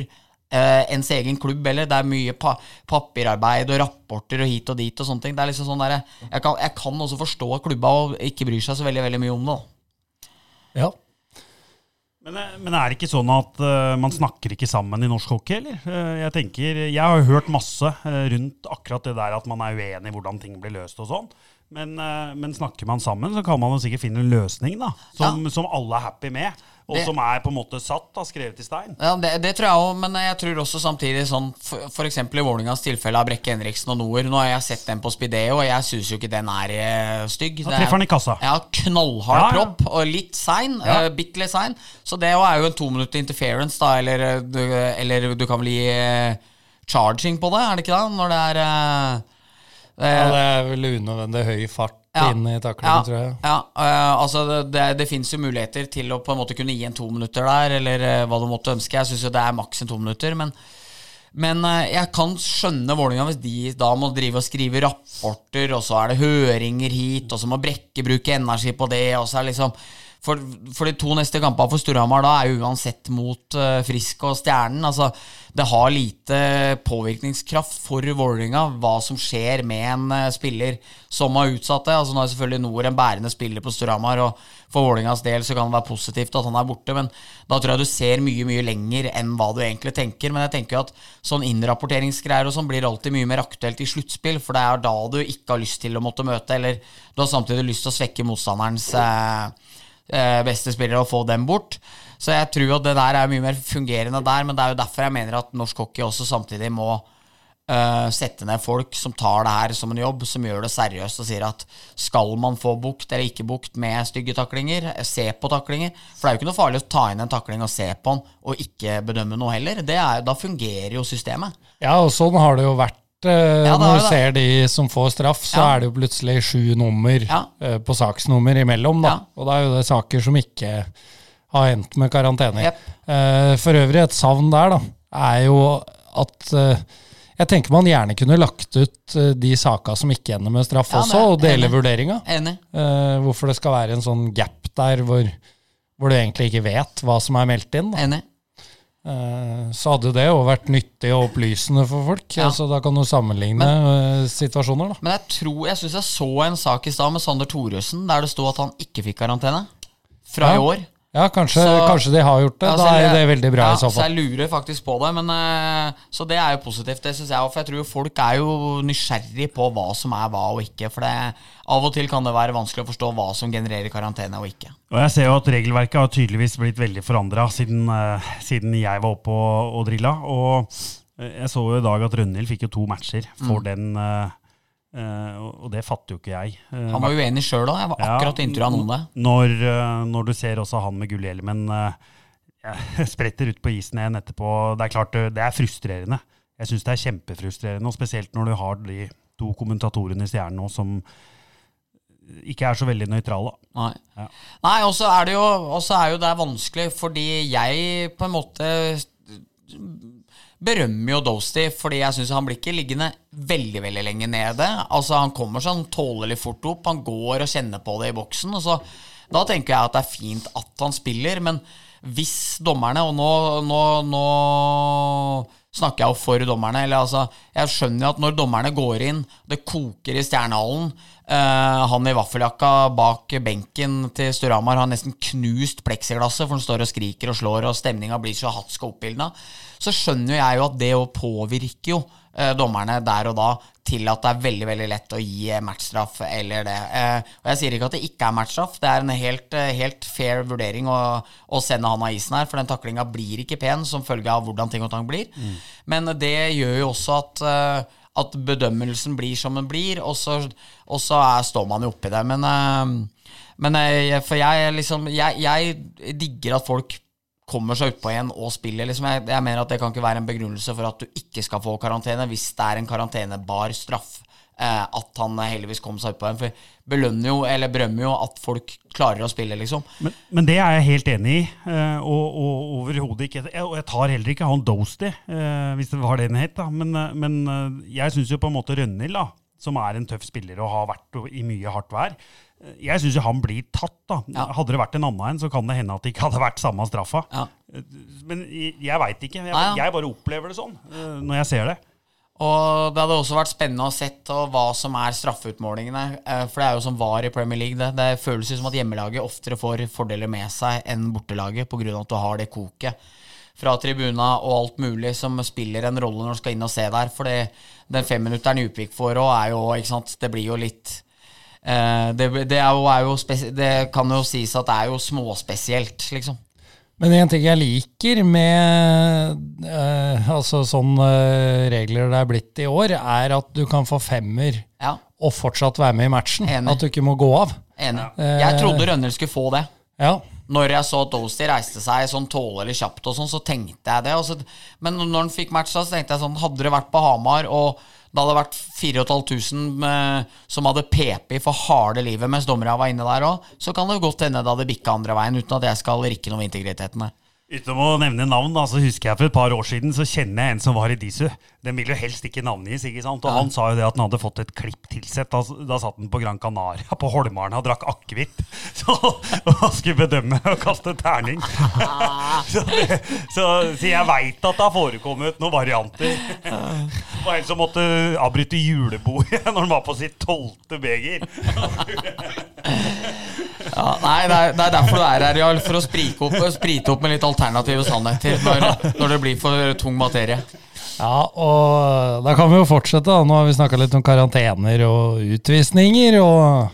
ens egen klubb heller. Det er mye pa papirarbeid og rapporter og hit og dit og sånne ting. Det er liksom sånn der, jeg, kan, jeg kan også forstå at klubba og ikke bryr seg så veldig, veldig mye om det. Ja. Men, eh, men er det ikke sånn at uh, man snakker ikke sammen i norsk hockey, eller? Uh, jeg tenker, jeg har hørt masse eh, rundt akkurat det der at man er uenig i hvordan ting blir løst og sånn. Men, eh, men snakker man sammen, så kan man jo sikkert finne en løsning da, som, som alle er happy med. Og Det- som er på en måte satt, da, skrevet i stein. Ja, det, det tror jeg òg, men jeg tror også samtidig sånn eksempel i Vålerengas tilfelle av Brekke Henriksen og Noer. Nå har jeg sett den på Spideo, og jeg syns jo ikke den er eh, stygg. Da er- treffer han i kassa. Ja, knallhard Ja, ja. propp, og litt sein. Ja. Uh, bitte litt sein. Så det er jo en to minutter interference, da, eller, eh, du, eller du kan vel gi charging på det, er det ikke det? Når det er uh, ja, det er vel unødvendig høy fart Ja. inn i taklingen, tror jeg. Ja, uh, altså det, det, det fins jo muligheter til å på en måte kunne gi en to minutter der, eller uh, hva du måtte ønske. Jeg syns jo det er maks en to minutter, men, men uh, jeg kan skjønne Vålerenga hvis de da må drive og skrive rapporter, og så er det høringer hit, og så må Brekke bruke energi på det, og så er det liksom for, for de to neste kampene for Storhamar da er jo uansett mot uh, Frisk og Stjernen. Altså, det har lite påvirkningskraft for Vålerenga hva som skjer med en uh, spiller som har utsatt det. Altså, nå er selvfølgelig Nord en bærende spiller på Storhamar, og for Vålerengas del så kan det være positivt at han er borte, men da tror jeg du ser mye mye lenger enn hva du egentlig tenker. Men jeg tenker jo at sånn innrapporteringsgreier og sånn blir alltid mye mer aktuelt i sluttspill, for det er da du ikke har lyst til å måtte møte, eller du har samtidig lyst til å svekke motstanderens eh, beste spillere og få dem bort. Så jeg tror at det der er mye mer fungerende der, men det er jo derfor jeg mener at norsk hockey også samtidig må uh, sette ned folk som tar det her som en jobb, som gjør det seriøst og sier at skal man få bukt eller ikke bukt med stygge taklinger, eh, se på taklinger. For det er jo ikke noe farlig å ta inn en takling og se på den, og ikke bedømme noe heller. Er, da fungerer jo systemet. Ja, og sånn har det jo vært. Eh, Ja, når du ser de som får straff, så Ja. er det jo plutselig sju nummer Ja. eh, på saksnummer imellom. Da. Og da er jo det saker som ikke har endt med karantene. Yep. Eh, for øvrig, et savn der da, er jo at jeg tenker man gjerne kunne lagt ut de saka som ikke ender med straff også, og dele vurderinga. Eh, hvorfor det skal være en sånn gap der hvor, hvor du egentlig ikke vet hva som er meldt inn. Da. Enig. Eh, så hadde det jo vært nyttig og opplysende for folk. Ja. Altså, da kan du sammenligne men, situasjoner. Da. Men jeg tror Jeg syns jeg så en sak i stad med Sander Thoresen der det sto at han ikke fikk karantene. Fra Ja. i år. Ja, kanskje, Så- kanskje de har gjort det. Ja, da er det veldig bra ja, i så fall. Så jeg lurer faktisk på det. Men, eh, så det er jo positivt, det syns jeg òg. For jeg tror folk er jo nysgjerrig på hva som er hva og ikke. For det, av og til kan det være vanskelig å forstå hva som genererer karantene og ikke. Og jeg ser jo at regelverket har tydeligvis blitt veldig forandra siden, eh, siden jeg var oppe og, og drilla. Og eh, jeg så jo i dag at Rønhild fikk jo to matcher for Mm. den, og og det fatter jo ikke jeg. Eh, Han var uenig sjøl òg. Jeg var Ja, akkurat han om det. Når, eh, når du ser også han med gullhjelmen uh, spretter ut på isen igjen etterpå. Det er klart det, er frustrerende. Jeg syns det er kjempefrustrerende, og spesielt når du har de to kommentatorene i Stjernen nå som ikke er så veldig nøytrale. Nei. Ja. Nei, og så er er jo det vanskelig, fordi jeg på en måte berømmer jo Dosty, fordi jeg syns han blir ikke liggende veldig veldig lenge nede. Altså Han kommer sånn tålelig fort opp, han går og kjenner på det i boksen. Og så, da tenker jeg at det er fint at han spiller, men hvis dommerne Og nå, nå, nå snakker jeg jo for dommerne. Eller altså, jeg skjønner jo at når dommerne går inn, det koker i Stjernehallen eh, Han i vaffeljakka bak benken til Storhamar har nesten knust pleksiglasset, for han står og skriker og slår, og stemninga blir så hatsk og. Så skjønner jeg jo at det jo påvirker jo eh, dommerne der og da til at det er veldig veldig lett å gi eh, matchstraff eller det. Eh, og Jeg sier ikke at det ikke er matchstraff, det er en helt, helt fair vurdering å, å sende han av isen her, for den taklinga blir ikke pen som følge av hvordan ting og tang blir. Men det gjør jo også at at bedømmelsen blir som den blir, og så, og så er, står man jo oppi det. Men, men for jeg liksom jeg, jeg digger at folk kommer seg utpå igjen og spiller. Liksom. Jeg, jeg mener at det kan ikke være en begrunnelse for at du ikke skal få karantene, hvis det er en karantenebar straff. Eh, at han heldigvis kom seg utpå igjen. For belønner jo, eller berømmer jo, at folk klarer å spille, liksom. Men, men det er jeg helt enig i, eh, og, og overhodet ikke. Jeg, og jeg tar heller ikke han Dosty, eh, hvis det var det den het. Men, eh, men eh, jeg syns jo på en måte Rønhild, som er en tøff spiller og har vært i mye hardt vær Jeg syns jo han blir tatt, da. Ja. Hadde det vært en annen en, så kan det hende at det ikke hadde vært samme straffa. Ja. Men jeg, veit ikke. Jeg, jeg bare opplever det sånn eh, når jeg ser det. Og det hadde også vært spennende å sett hva som er straffeutmålingene. eh, For det er jo som var i Premier League. Det, det føles jo som at hjemmelaget oftere får fordeler med seg enn bortelaget pga. at du har det koket fra tribuna og alt mulig som spiller en rolle når du skal inn og se der. For det- den femminutteren Djupvik får òg, er jo ikke sant, Det blir jo litt det, det, er jo, jo det kan jo sies at det er jo småspesielt, liksom. Men en ting jeg liker med eh, altså sånne regler det er blitt i år, er at du kan få femmer Ja, og fortsatt være med i matchen. Enig. At du ikke må gå av. enig. Jeg trodde Rønnhild skulle få det. Ja, Når jeg så at Dosti reiste seg sånn tålelig kjapt, og sånn, så tenkte jeg det. Så, men når han fikk matcha, så tenkte jeg sånn Hadde det vært på Hamar, og det hadde vært 4500 eh, som hadde PP for harde livet mens dommerne var inne der òg, så kan det godt hende det hadde bikka andre veien, uten at jeg skal rikke noe ved integriteten. Uten å nevne navn, da, så husker jeg for et par år siden så kjenner jeg en som var i Disu. Den vil jo helst ikke navngis, ikke sant? Og han sa jo det at han hadde fått et klipp tilsett. Da, da satt han på Gran Canaria, på Holmarna, og drakk akevitt. Så og han skulle bedømme og kaste terning. Så, det, så, så jeg veit at det har forekommet noen varianter. Det var en som måtte avbryte julebordet når han var på sitt tolvte beger. Ja, nei, det er, det er derfor du er her, Jarl. For å sprike opp, sprite opp med litt alternative sannheter når, når det blir for tung materie. Ja, og da kan vi jo fortsette. da. Nå har vi snakka litt om karantener og utvisninger. og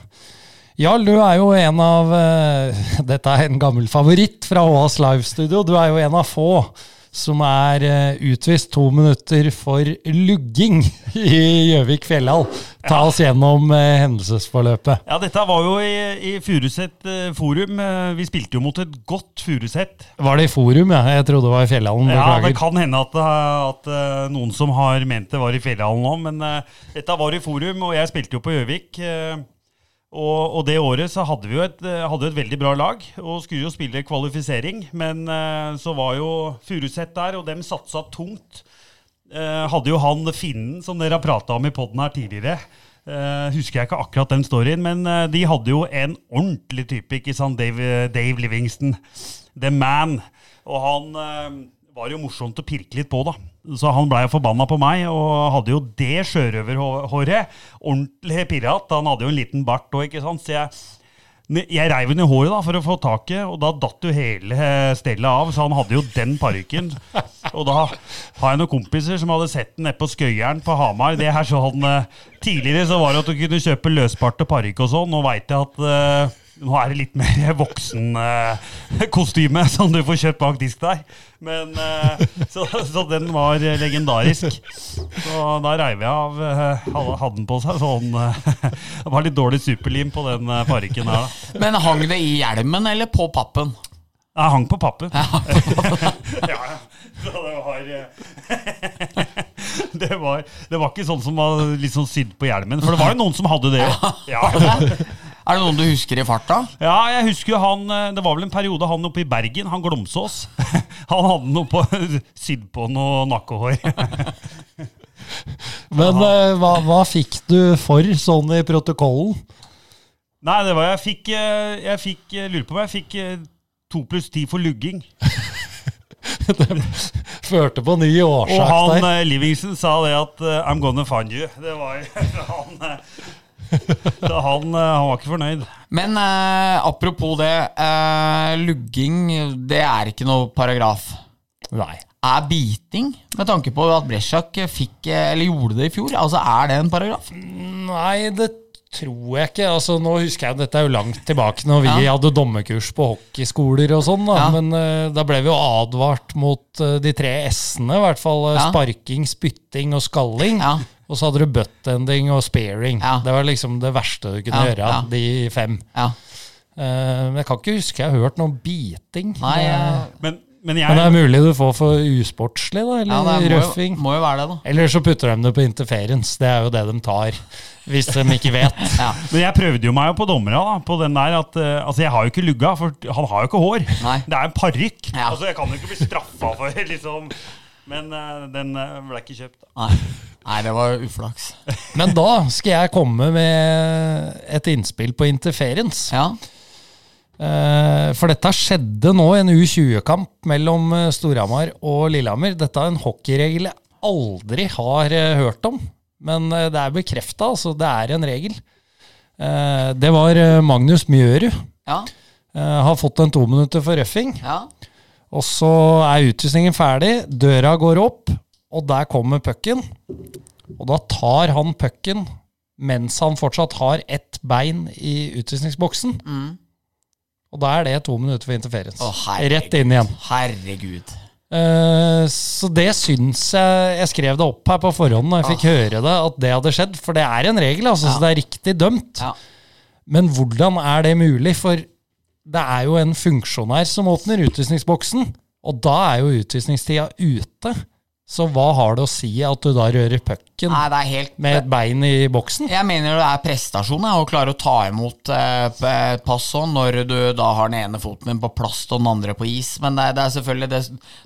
Jarl, du er jo en av eh, Dette er en gammel favoritt fra Åas livestudio. Du er jo en av få som er eh, utvist to minutter for lugging i Gjøvik fjellhall. Ta oss gjennom eh, hendelsesforløpet. Ja, dette var jo i, i Furuset eh, forum. Vi spilte jo mot et godt Furuset. Var det i forum? Ja? Jeg trodde det var i fjellhallen. Ja, det kan hende at, at noen som har ment det var i Fjellhallen nå, men uh, dette var i forum, og jeg spilte jo på Gjøvik. eh, Og, og det året så hadde vi jo et, eh, hadde et veldig bra lag, og skulle jo spille kvalifisering. Men eh, så var jo Furuseth der, og dem satsa tungt. Eh, hadde jo han finnen som dere har prata om i poden her tidligere. Eh, husker jeg ikke akkurat den storyen, men eh, de hadde jo en ordentlig type, ikke sant? Dave, Dave Livingston. The man. Og han eh, var jo morsomt å pirke litt på, da. Så han blei forbanna på meg, og hadde jo det sjørøverhåret. Ordentlig pirat. Han hadde jo en liten bart òg, ikke sant. Så jeg jeg reiv den i håret da, for å få taket, og da datt jo hele eh, stellet av. Så han hadde jo den parykken. Og da har jeg noen kompiser som hadde sett den nede på Skøyeren på Hamar. Det her sånn, Tidligere så var det at du kunne kjøpe løsbart og parykk og sånn. Nå veit jeg at eh, nå er det litt mer voksenkostyme som du får kjøpt bak disk der. Men, eh, så, så den var legendarisk. Så da reiv jeg av eh, Hadde den på seg sånn eh, Det var litt dårlig superlim på den eh, parykken her, da. Men hang det i hjelmen eller på pappen? Jeg hang på pappen. ja, ja. Så det var eh, det var, det var ikke sånn som var sånn sydd på hjelmen. For det var jo noen som hadde det òg. Ja. Er det noen du husker i farta? ja, jeg husker jo han eh, Det var vel en periode han oppe i Bergen, han Glomsås. Han hadde noe på sydd på noe nakkehår. Men eh, hva, hva fikk du for sånn i protokollen? Nei, det var jeg fikk eh, Jeg fikk eh, Lurer på om jeg fikk to pluss ti for lugging. det Førte på ny Og årsak han der. eh, Livingston sa det at I'm gonna find you. Det var han, eh, så han, eh, han var ikke fornøyd. Men eh, apropos det. Eh, lugging, det er ikke noe paragraf. Nei. Er biting, med tanke på at Bresjak fikk, eh, eller gjorde det i fjor, altså er det en paragraf? Nei, det tror jeg ikke. Altså, nå husker jeg Dette er jo langt tilbake, når vi Ja. hadde dommerkurs på hockeyskoler og sånn. Da. Ja. Men uh, da ble vi jo advart mot uh, de tre s-ene. I hvert fall eh, Ja. sparking, spytting og skalling. Ja. Og så hadde du buttending og sparing. Ja. Det var liksom det verste du kunne Ja, gjøre, ja. de fem. Ja. Men jeg kan ikke huske jeg har hørt noe biting. Nei, men Men, jeg, Men det er mulig du får for usportslig, da? Ja, Eller røffing må må jo være det, da. Eller så putter de det på interference. Det er jo det de tar, hvis de ikke vet. Ja. men jeg prøvde jo meg jo på dommera da, på den der at eh, Altså, jeg har jo ikke lugga, for han har jo ikke hår. Nei. Det er en parykk. Ja. Altså, jeg kan jo ikke bli straffa for liksom Men eh, den eh, ble ikke kjøpt. Nei. Nei, det var uflaks. Men da skal jeg komme med et innspill på interference. Ja. Eh, For dette skjedde nå i en U20-kamp mellom eh, Storhamar og Lillehammer. Dette er en hockeyregel jeg aldri har eh, hørt om, men det er bekrefta, altså. Det er en regel. Det var Magnus Mjørud. Ja. Har fått en to minutter for røffing. ja. Og så er utvisningen ferdig, døra går opp, og der kommer pucken. Og da tar han pucken mens han fortsatt har ett bein i utvisningsboksen. Mm. Og da er det to minutter for interferens. Å. Rett inn igjen. Herregud. Uh, så det syns jeg Jeg skrev det opp her på forhånd da jeg fikk høre det, at det hadde skjedd. For det er en regel, altså, Ja. så det er riktig dømt. Ja. Men hvordan er det mulig? For det er jo en funksjonær som åpner utvisningsboksen, og da er jo utvisningstida ute. Så hva har det å si at du da rører pucken med et bein i boksen? Jeg mener det er prestasjon å klare å ta imot eh, pass sånn når du da har den ene foten din på plast og den andre på is. Men det, det er selvfølgelig det,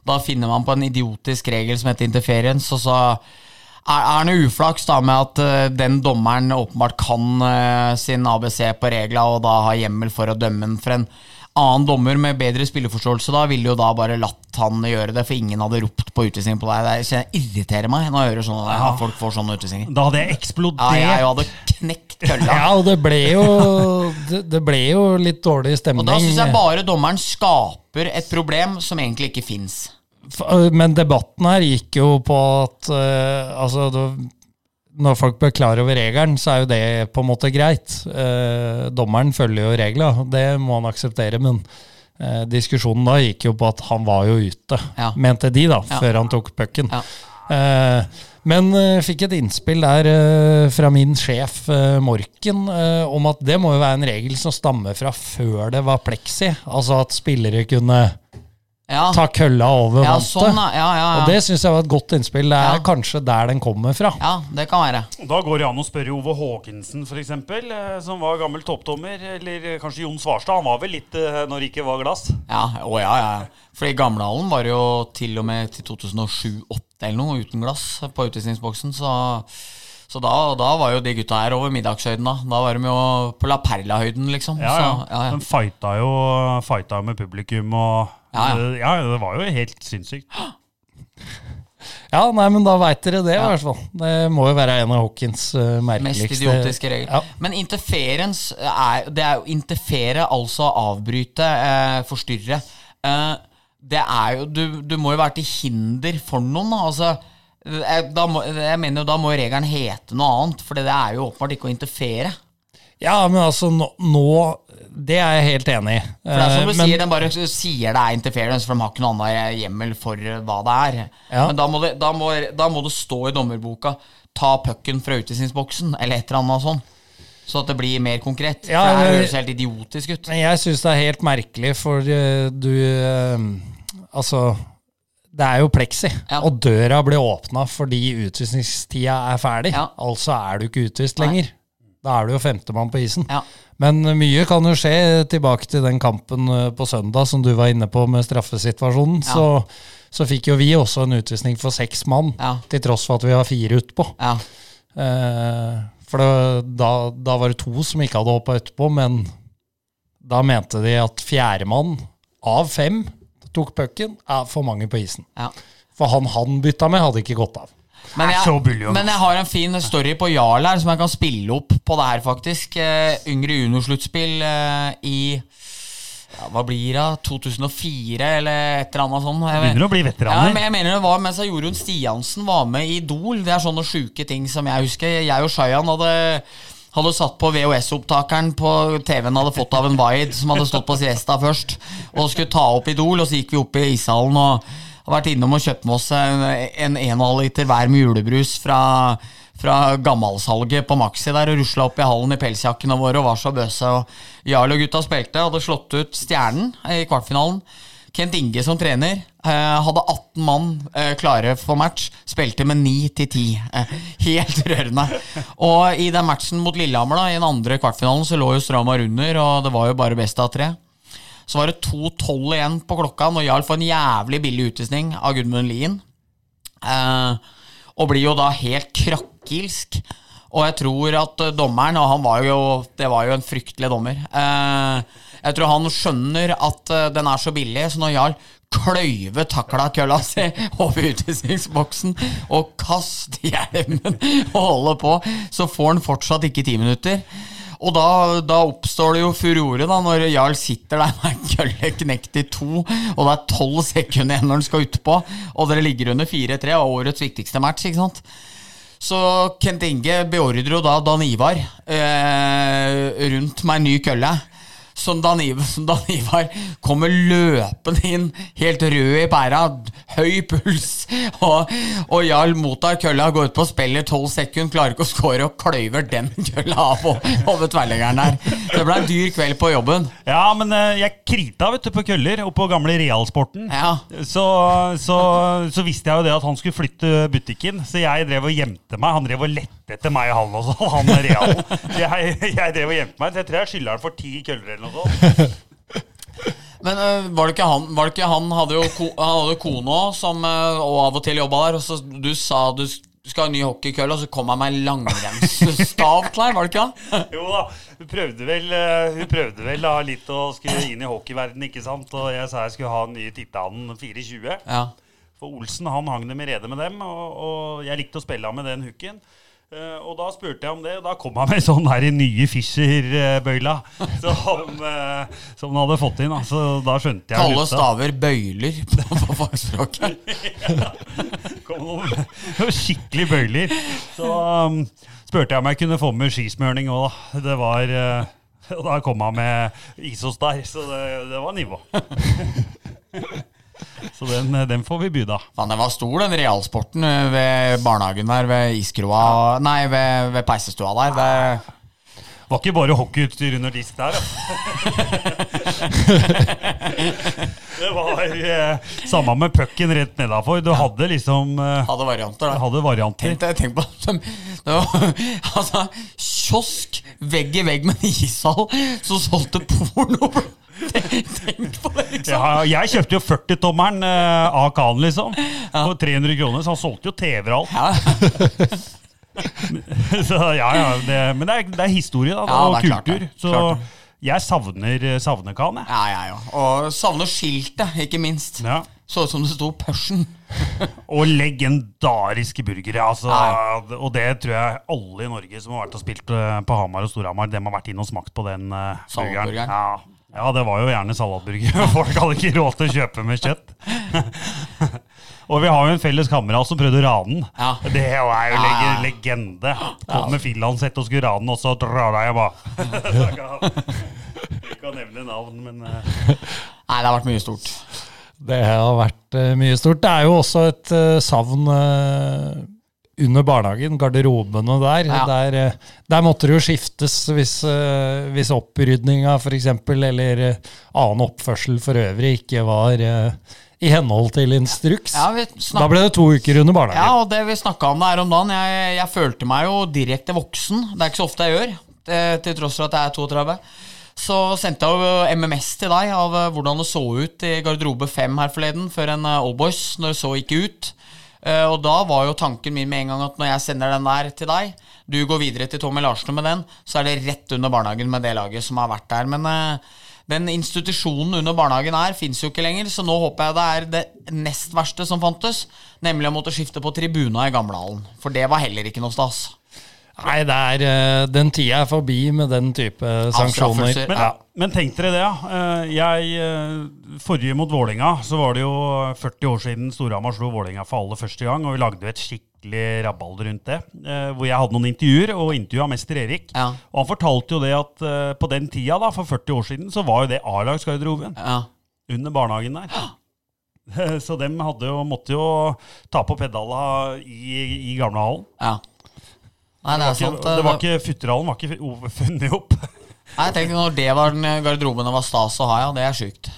Da finner man på en idiotisk regel som heter interference, og så er, er det uflaks da med at eh, den dommeren åpenbart kan eh, sin ABC på regla og da har hjemmel for å dømme den for en annen dommer med bedre spilleforståelse da ville jo da bare latt han gjøre det, for ingen hadde ropt på utvisning på deg. Det irriterer meg når jeg hører sånn at folk får sånne utvisninger. Da hadde jeg eksplodert. Ja, jeg hadde knekt kølla. Ja, og det ble jo, det, det ble jo litt dårlig stemning. Og da syns jeg bare dommeren skaper et problem som egentlig ikke fins. Øh, Men debatten her gikk jo på at uh, altså, det- når folk blir klar over regelen, så er jo det på en måte greit. Eh, dommeren følger jo regla, det må han akseptere. Men eh, diskusjonen da gikk jo på at han var jo ute, Ja. mente de, da, Ja. før han tok pucken. Ja. Eh, men eh, fikk et innspill der eh, fra min sjef eh, Morken om at det må jo være en regel som stammer fra før det var pleksi. Altså at spillere kunne Ja, ta kølla over ja vantet. sånn, ja. ja, ja, Og det syns jeg var et godt innspill. Det er Ja. kanskje der den kommer fra. ja, det kan være. Da går det an å spørre Ove Haakensen, f.eks., som var gammel toppdommer. Eller eh, kanskje Jon Svarstad. Han var vel litt eh, når det ikke var glass. Ja, å ja, ja. For i Gamlehallen var det jo til og med til 2007-2008 eller noe uten glass på utvisningsboksen, så så da, da var jo de gutta her over middagshøyden, da. Da var de jo på La Perla-høyden, liksom. Ja, så, ja. ja, ja. De fighta jo, fighta jo med publikum og Ja, ja. Det, ja, det var jo helt sinnssykt. Ja, nei, men da veit dere det, i hvert fall. Det må jo være en av Hawkins uh, Mest idiotiske regler. Ja. Men interferens er Det er jo interfere, altså avbryte, eh, forstyrre. Eh, det er jo du, du må jo være til hinder for noen, da. Altså, eh, da må, jeg mener jo Da må regelen hete noe annet, for det er jo åpenbart ikke å interfere. Ja, men altså, nå, nå Det er jeg helt enig i. For det er som du Eh, men- sier, Den bare sier det er interference, for de har ikke noe annet hjemmel for eh, hva det er. Ja. Men da må, det, da, må, da må det stå i dommerboka 'ta pucken fra utvisningsboksen', eller et eller annet sånt. Så at det blir mer konkret. Ja, for det høres helt idiotisk ut. Men jeg syns det er helt merkelig, for uh, du uh, Altså, det er jo pleksi, Ja. og døra ble åpna fordi utvisningstida er ferdig. Ja. Altså er du ikke utvist lenger. Da er du jo femtemann på isen. Ja. Men mye kan jo skje tilbake til den kampen eh, på søndag som du var inne på med straffesituasjonen. Ja. Så, så fikk jo vi også en utvisning for seks mann, Ja. til tross for at vi har fire utpå. Ja. Eh, for det, da, da var det to som ikke hadde hoppa utpå, men da mente de at fjerdemann av fem tok pucken, er for mange på isen. Ja. For han han bytta med, hadde ikke gått av. Men jeg, men jeg har en fin story på Jarl her som jeg kan spille opp på det her, faktisk. Uh, yngre juniorsluttspill uh, i ja, Hva blir det? 2004, eller et eller annet sånt. Jeg Begynner å bli Ja, men jeg mener det var mens Jorunn Stiansen var med i Idol. Det er sånne sjuke ting som jeg husker. Jeg og Shayan hadde, hadde satt på VHS-opptakeren på TV-en hadde fått av en vaid som hadde stått på siesta først, og skulle ta opp Idol. Og så gikk vi opp i ishallen og har vært innom og kjøpt med oss en en 1,5 liter hver med julebrus fra fra gammalsalget på Maxi der og rusla opp i hallen i pelsjakkene våre og var så bøse. Og Jarl og gutta spilte, hadde slått ut Stjernen i kvartfinalen. Kent Inge som trener eh, hadde 18 mann eh, klare for match. Spilte med 9 til 10. Eh, helt rørende. Og i den matchen mot Lillehammer, da, i den andre kvartfinalen, så lå jo Stramar under, og det var jo bare best av tre. Så var det 2-12 igjen på klokka når Jarl får en jævlig billig utvisning av Gudmund Lien. Eh, og blir jo da helt krakkilsk. Og jeg tror at eh, dommeren, og han var jo Det var jo en fryktelig dommer. Eh, jeg tror han skjønner at eh, den er så billig, så når Jarl kløyver takla kølla si over utvisningsboksen og kaster hjelmen og holder på, så får han fortsatt ikke ti minutter. Og da, da oppstår det jo furore da når Jarl sitter der med en kølle knekt i to, og det er tolv sekunder igjen når han skal utpå, og dere ligger under 4-3, av årets viktigste match, ikke sant. Så Kent Inge beordrer jo da Dan Ivar eh, rundt med en ny kølle som Dan, Ivar, som Dan Ivar kommer løpende inn, helt rød i pæra, høy puls, og, og Jarl mottar kølla, går ut på spillet tolv sekunder, klarer ikke å score og kløyver den kølla av over tverrleggeren der. Det ble en dyr kveld på jobben. Ja, men eh, jeg krita vet du, på køller og på gamle Realsporten. Ja. Så, så, så visste jeg jo det at han skulle flytte butikken, så jeg drev og gjemte meg. Han drev og lette etter meg, han også, han Real. Jeg, jeg drev og gjemte meg, så jeg tror jeg skylder han for ti køller eller. Men øh, var det ikke han var det ikke, Han hadde jo ko, han hadde kone òg, som øh, og av og til jobba der, og så du sa du skal ha ny hockeykølle, og så kom han med en langrennsstav klar, var det ikke han? Jo da, hun prøvde vel, eh, hun prøvde vel da litt å skulle inn i hockeyverdenen, ikke sant? Og jeg sa jeg skulle ha en ny Titanen 420. Ja. For Olsen han hang dem i rede med dem, og, og jeg likte å spille med den hooken. Eh, og da spurte jeg om det, og da kom han med sånn her i nye Fischer-bøyla som, uh, som han hadde fått inn. Altså, da skjønte jeg Kalle staver bøyler på, på fagspråket. kom noen, noen skikkelig bøyler. Så um, spurte jeg om jeg kunne få med skismørning òg, da. Det var uh, Og da kom han med Isos der, så det, det var nivå. Så den, den får vi by, da. Fan, den var stor, den realsporten øh, ved barnehagen der ved iskroa Nei, ved, ved peisestua der. Det, Var ikke bare hockeyutstyr under disk der, altså. det var eh, samme med pucken rett nedafor. Du hadde liksom eh, hadde varianter, da. hadde varianter. Tenk, tenk på det var, altså, Kiosk vegg i vegg med en ishall som solgte porno. Tenk, på det, liksom. Ja, jeg kjøpte jo 40-tommeren eh, av Khan, liksom. For 300 kroner, så han solgte jo TV-er og alt. Ja, Så, ja, ja, det, men det er, det er historie da, Ja, og det er klart kultur. det. Så Klart jeg savner, savner Khan, jeg. ja, ja, ja. Og savner skiltet, ikke minst. Ja. Så ut som det sto Persen. Og legendariske burgere. Altså, Ja. og det tror jeg alle i Norge som har vært og spilt eh, på Hamar og Storhamar, dem har vært inne og smakt på den uh, burgeren. Ja. Ja, det var jo gjerne salatburger. Folk hadde ikke råd til å kjøpe med kjøtt. og vi har jo en felles kamerat som prøvde å rane den. Ja. Det er jo Ja, leg ja. legende. Kom med finlandshette og skulle rane den, og så drar jeg bare. Ikke Jeg kan nevne navn, men eh, Nei, det har vært mye stort. Det har vært eh, mye stort. Det er jo også et eh, savn under barnehagen, garderobene der. Ja. Der, eh, der måtte det jo skiftes hvis, uh, hvis opprydninga f.eks. eller eh, annen oppførsel for øvrig ikke var eh, i henhold til instruks. Ja, Da ble det to uker under barnehagen. ja, og det vi snakka om der om dagen, jeg, jeg følte meg jo direkte voksen. Det er ikke så ofte jeg gjør, det, til tross for at jeg er 32. Så sendte jeg jo MMS til deg av eh, hvordan det så ut i garderobe 5 her forleden, før en Allboys, når det så ikke ut. Eh, og da var jo tanken min med en gang at når jeg sender den der til deg, du går videre til Tommy Larsen med den, så er det rett under barnehagen med det laget som har vært der. Men eh, den institusjonen under barnehagen her fins jo ikke lenger, så nå håper jeg det er det nest verste som fantes, nemlig å måtte skifte på tribuna i gamlehallen. For det var heller ikke noe stas. Nei, det er, eh, den tida er forbi med den type sanksjoner. Men, Ja. men tenk dere det, ja. Eh, Jeg, eh, forrige mot Vålinga så var det jo 40 år siden Storhamar slo Vålinga for aller første gang, og vi lagde jo et skikkelig rabalder rundt det. eh, Hvor jeg hadde noen intervjuer, og intervjua mester Erik. Ja. Og han fortalte jo det at på den tida, da, for 40 år siden, så var jo det A-lagsgarderoben Ja. under barnehagen der. Så dem hadde jo, måtte jo ta på pedala i, i gamlehallen. ja. Nei, det Det er var sant. ikke, det var ikke, Futterhallen var ikke funnet opp. Nei, jeg tenker Når det var den garderoben det var stas å ha, ja, det er sjukt.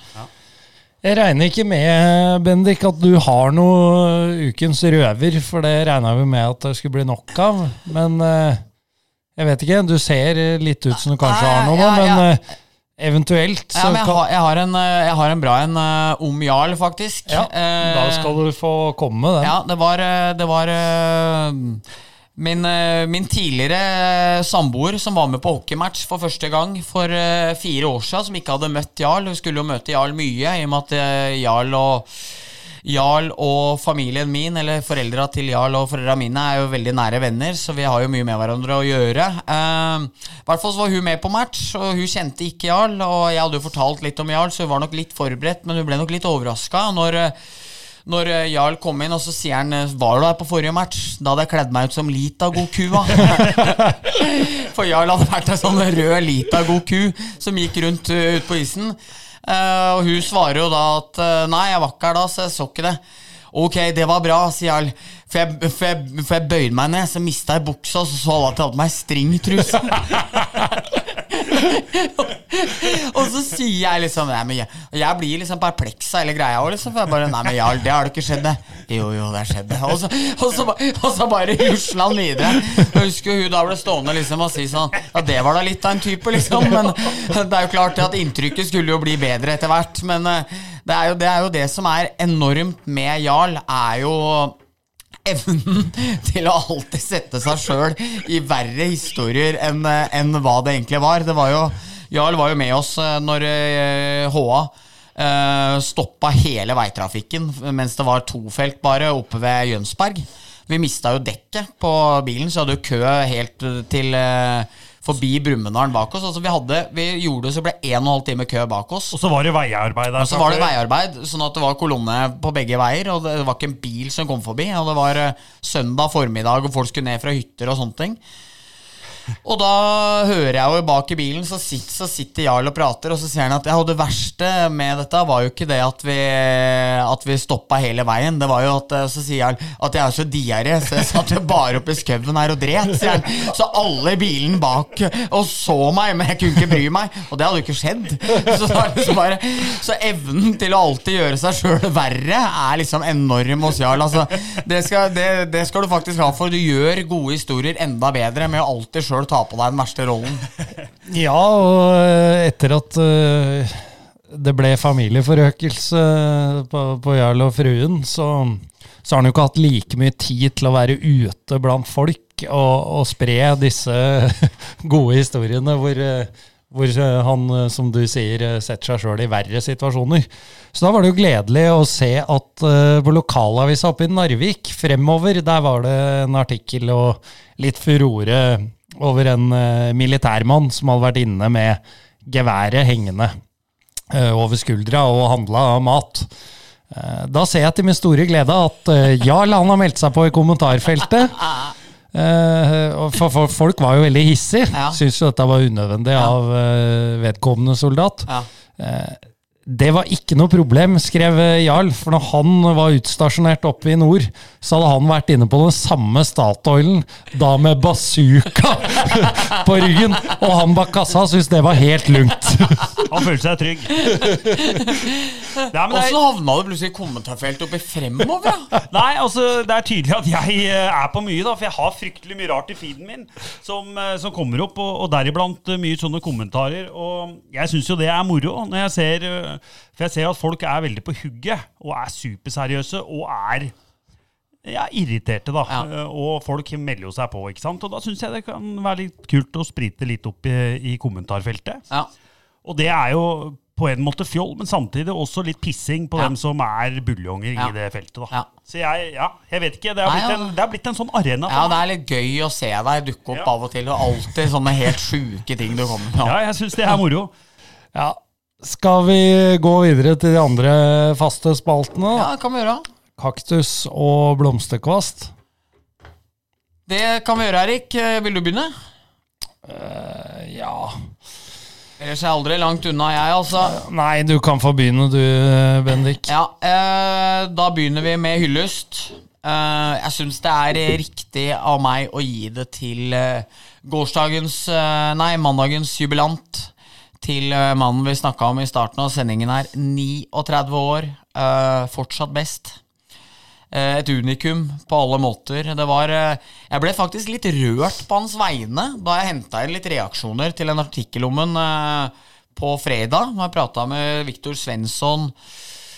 Jeg regner ikke med, Bendik, at du har noe ukens røver, for det regna vi med at det skulle bli nok av. Men eh, jeg vet ikke. Du ser litt ut som du kanskje har noe ja, men ja. eh, eventuelt Ja, men jeg har, jeg har, en, eh, jeg har en bra en eh, om Jarl, faktisk. ja, Eh, Da skal du få komme med den. Ja, det var, eh, det var eh, min, eh, min tidligere samboer som var med på hockeymatch for første gang for eh, fire år siden, som ikke hadde møtt Jarl. Hun skulle jo møte Jarl mye, i og med at eh, Jarl og Jarl og familien min, eller foreldra til Jarl og foreldra mine, er jo veldig nære venner, så vi har jo mye med hverandre å gjøre. Eh, I hvert fall så var hun med på match, og hun kjente ikke Jarl. Og jeg hadde jo fortalt litt om Jarl, så hun var nok litt forberedt, men hun ble nok litt overraska når eh, når eh, Jarl kom inn, og så sier han eh, Var du der på forrige match? Da hadde jeg kledd meg ut som Lita god kua. For Jarl hadde vært en sånn rød Lita god ku som gikk rundt uh, ute på isen. Og hun svarer jo da at nei, jeg var ikke her da, så jeg så ikke det. Ok, det var bra, sier Jarl. For jeg, for jeg, for jeg bøyde meg ned, så mista jeg buksa, og så så alle at jeg hadde på meg stringtruse. og så sier jeg liksom nei, men jeg, jeg blir liksom perpleks av hele greia. òg, liksom, for jeg bare, nei, men Jarl, det har det ikke skjedd, det. Jo, jo, det har skjedd, det. Og så, og så, og så bare rusla han videre. Jeg husker hun da ble stående liksom og si sånn Ja, det var da litt av en type, liksom. Men det er jo klart at inntrykket skulle jo bli bedre etter hvert. Men eh, det er jo det, er jo det som er enormt med Jarl, er jo evnen til å alltid sette seg sjøl i verre historier enn eh, enn hva det egentlig var. Det var jo, Jarl var jo med oss eh, når eh, HA uh, stoppa hele veitrafikken mens det var tofelt bare oppe ved Jønsberg. Vi mista jo dekket på bilen, så hadde jo kø helt eh, til eh, forbi Brumunddal bak oss. Altså vi, hadde, vi gjorde det så ble 1 12 time kø bak oss. Og så var det veiarbeid der. Og så var det veiarbeid, sånn at det var kolonne på begge veier. Og det var ikke en bil som kom forbi. Og det var eh, søndag formiddag, og folk skulle ned fra hytter og sånne ting. Og da hører jeg jo bak i bilen, så sitter, så sitter Jarl og prater, og så sier han at ja, det verste med dette var jo ikke det at vi, at vi stoppa hele veien. Det var jo at Så sier han at jeg er så diaré, så jeg satt bare oppe i skauen her og dret, sier han. Så alle i bilen bak og så meg, men jeg kunne ikke bry meg. Og det hadde jo ikke skjedd. Så, liksom bare, så evnen til å alltid gjøre seg sjøl verre er liksom enorm hos Jarl. Altså, det, skal, det, det skal du faktisk ha for. Du gjør gode historier enda bedre med å alltid sjøl ta på deg den verste rollen. Ja, og eh, etter at eh, det ble familieforøkelse på, på Jarl og fruen, så, så har han jo ikke hatt like mye tid til å være ute blant folk og, og spre disse gode historiene hvor, eh, hvor eh, han, eh, som du sier, eh, setter seg sjøl i verre situasjoner. Så da var det jo gledelig å se at på lokalavisa oppe i Narvik, fremover, der var det en artikkel og litt furore over en militærmann som hadde vært inne med geværet hengende over skuldra og handla mat. Da ser jeg til min store glede at Jarl han har meldt seg på i kommentarfeltet. Eh, for, for folk var jo veldig hissige. Ja. Syns jo dette var unødvendig Ja. av eh, vedkommende soldat. Ja. Det var ikke noe problem, skrev eh, Jarl, for når han var utstasjonert oppe i nord, så hadde han vært inne på den samme Statoilen, da med bazooka på ryggen, og han bak kassa syntes det var helt lugnt. Han følte seg trygg. Og men det Åssen havna du plutselig i kommentarfeltet oppe fremover? Ja. Nei, altså Det er tydelig at jeg eh, er på mye, da for jeg har fryktelig mye rart i feeden min som, eh, som kommer opp, og, og deriblant eh, mye sånne kommentarer. Og jeg syns jo det er moro når jeg ser For jeg ser at folk er veldig på hugget og er superseriøse og er ja, irriterte, da. Ja. Eh, Og folk melder jo seg på, ikke sant. Og da syns jeg det kan være litt kult å sprite litt opp i, i kommentarfeltet. Ja. Og det er jo på en måte fjoll, men samtidig også litt pissing på Ja. dem som er buljonger Ja. i det feltet. da. Ja. Så jeg, ja, jeg vet ikke. Det har, blitt ja. en, har blitt en sånn arena. ja, det er litt gøy å se deg dukke opp Ja. av og til. Og alltid sånne helt sjuke ting du kommer med. ja, jeg syns det er moro. Ja. Skal vi gå videre til de andre faste spaltene? Ja, det kan vi gjøre. Kaktus og blomsterkvast. Det kan vi gjøre, Erik. Eh, Vil du begynne? Ja Ellers er jeg aldri langt unna, jeg, altså. Nei, du kan få begynne du, Bendik. Ja, uh, da begynner vi med hyllest. Uh, jeg syns det er riktig av meg å gi det til eh, gårsdagens eh, Nei, mandagens jubilant. til eh, mannen vi snakka om i starten av sendingen her. 39 år, eh, fortsatt best. Eh, et unikum på alle måter. Det var eh, Jeg ble faktisk litt rørt på hans vegne da jeg henta inn litt reaksjoner til en artikkel om ham eh, på fredag. Da jeg prata med Viktor Svensson,